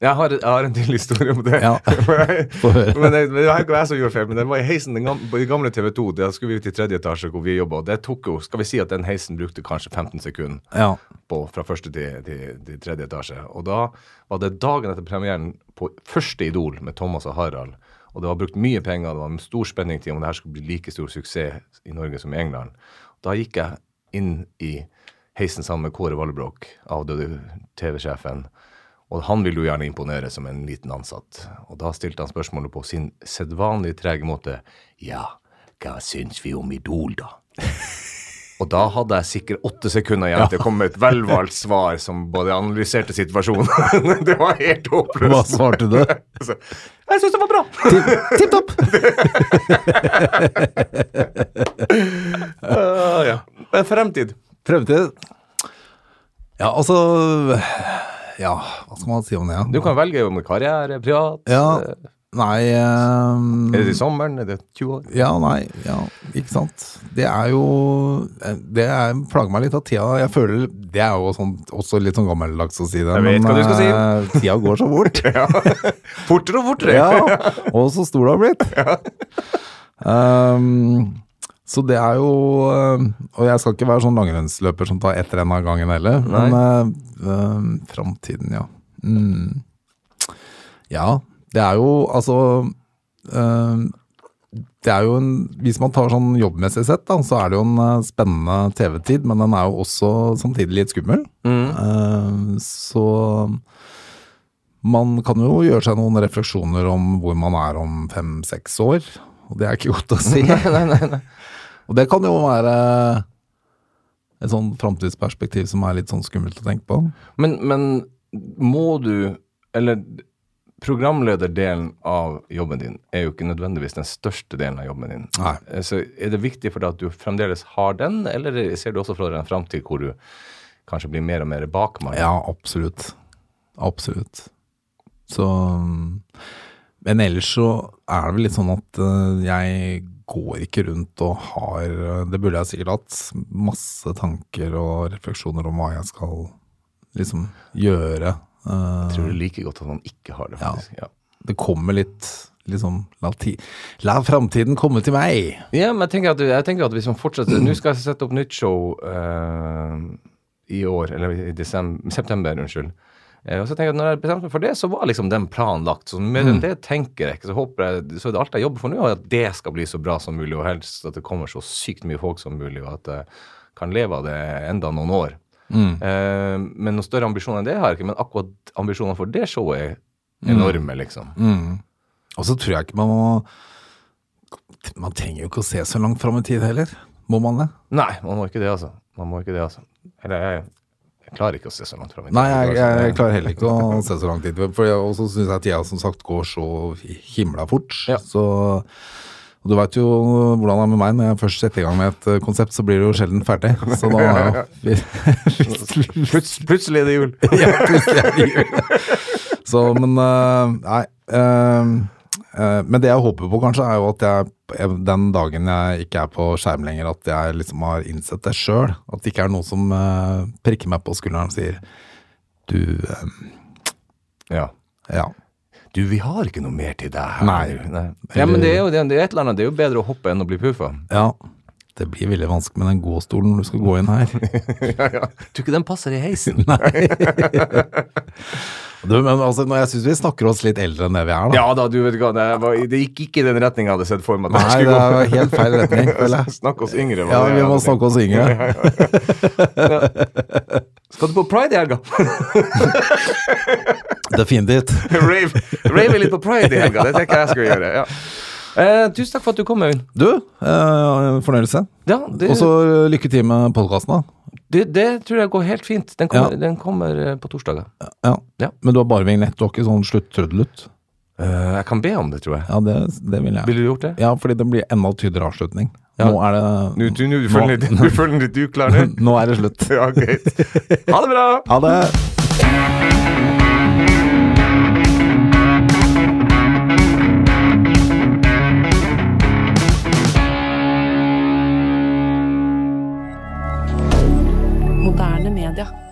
Jeg har, jeg har en til historie om det. Ja. Få høre. men det, men ikke jeg som gjorde feil, men det var i heisen den gamle, gamle TV 2. Da skulle vi til tredje etasje hvor vi jobba. Det tok jo Skal vi si at den heisen brukte kanskje 15 sekunder Ja. på, fra første til, til, til tredje etasje. Og da var det dagen etter premieren på første Idol med Thomas og Harald. Og det var brukt mye penger, det var en stor spenning til om det her skulle bli like stor suksess i Norge som i England. Da gikk jeg inn i heisen sammen med Kåre Vallebrokk, avdøde TV-sjefen. Og han ville jo gjerne imponere som en liten ansatt. Og da stilte han spørsmålet på sin sedvanlig trege måte. Ja, hva syns vi om Idol, da? Og da hadde jeg sikkert åtte sekunder igjen til å komme med et velvalgt svar som både analyserte situasjonen Det var helt Hva svarte du? Jeg syns det var bra! Tipp topp! Uh, ja. Fremtid. Fremtid. Ja, altså Ja, hva skal man si om det? Du kan velge om karriere, privat. Ja, eh, nei um, Er det i sommeren? Er det 20 år? Ja, nei, ja, ikke sant. Det er jo Det er, plager meg litt av tida. Jeg føler Det er jo sånn, også litt sånn gammeldags å si det, Jeg vet hva du skal si. eh, tida går så fort. Ja. Fortere og fortere! ja, og så stor det har blitt. Ehm, så det er jo eh, Og jeg skal ikke være sånn langrennsløper som tar ett renn av gangen heller, men uh, framtiden, ja. Mm. Ja, det er jo altså eh, Det er jo en Hvis man tar sånn jobbmessig sett, da, så er det jo en spennende TV-tid, men den er jo også samtidig litt skummel. Mm. Uh, så man kan jo gjøre seg noen refleksjoner om hvor man er om fem-seks år. Og det er ikke godt å si. Nei, nei, nei. Og det kan jo være et sånn framtidsperspektiv som er litt sånn skummelt å tenke på. Men, men må du Eller programlederdelen av jobben din er jo ikke nødvendigvis den største delen av jobben din. Nei. Eh, Så er det viktig for deg at du fremdeles har den, eller ser du også for deg en framtid hvor du kanskje blir mer og mer bakmann? Ja, absolutt. Absolutt. Så Men ellers så er det vel litt sånn at eh, jeg går ikke rundt og har eh, Det burde jeg sikkert hatt. Masse tanker og refleksjoner om hva jeg skal liksom gjøre. Eh, Jeg tror det er like godt at man ikke har det, faktisk. Ja. det kommer litt liksom La, ti, la framtiden komme til meg. Ja, men jeg tenker, at, jeg tenker at hvis man fortsetter Nå skal jeg sette opp nytt show uh, i år, eller i desember, september, unnskyld. Eh, og så tenker jeg at når jeg bestemte meg for det, så var liksom den planlagt. Så med det tenker jeg ikke. Så håper jeg, så er det alt jeg jobber for nå, er at det skal bli så bra som mulig, og helst at det kommer så sykt mye folk som mulig, og at jeg kan leve av det enda noen år. Eh, men noen større ambisjoner enn det har jeg ikke, men akkurat ambisjonene for det showet er enorme, liksom. Mm. Og så tror jeg ikke man må Man trenger jo ikke å se så langt fram i tid heller. Må man det? Nei, man må ikke det, altså. Man må ikke det, altså. Eller jeg, jeg klarer ikke å se så langt fram. Nei, jeg, jeg, Altså, jeg klarer heller ikke å se så lang tid. For jeg også syns jeg tida som sagt går så himla fort. Ja. Så og du veit jo hvordan det er med meg. Når jeg først setter i gang med et konsept, så blir det jo sjelden ferdig. Så da ja, ja. Pluts, plutselig er det jul. ja, plutselig er det jul. Så, men eh, Nei. eh, men det jeg håper på, kanskje, er jo at jeg jeg- den dagen jeg ikke er på skjerm lenger, at jeg liksom har innsett det sjøl. At det ikke er noen som eh, prikker meg på skulderen og sier Du eh, Ja. Ja. Du, vi har ikke noe mer til deg her. Nei. Nei. Ja, men det er jo det, det er et eller annet. Det er jo bedre å hoppe enn å bli puffa. Ja, det blir veldig vanskelig med den gåstolen når du skal gå inn her. ja, ja. Tror ikke den passer i heisen. Du, men altså, jeg syns vi snakker oss litt eldre enn det vi er, da. Ja da, du vet hva, det, var, det gikk ikke i den retninga jeg hadde sett for meg. Nei, det gå. er helt feil retning. Snakk oss yngre. Ja, vi må snakke oss yngre. ja. Skal du på pride i helga? Definitivt. rave, rave litt på pride i helga, det tenker jeg jeg skal gjøre. ja. Eh, tusen takk for at du kom, Øyvind. Du, eh, fornøyelse. Ja, det, Og så lykke til med podkasten, da. det, det tror jeg går helt fint. Den kommer, Ja. den kommer eh, på torsdager. Ja. Ja. Men du har bare vignett, har ikke sånn slutt-trudelutt? Eh, jeg kan be om det, tror jeg. Ja, det, det vil jeg. Ville du gjort det? Ja, fordi det blir enda tydeligere avslutning. Ja. Nå er det Nå, du, nå, du, føler litt, du føler litt uklar nå? Nå er det slutt. Ja, greit. Ha det bra! Ha det! rien.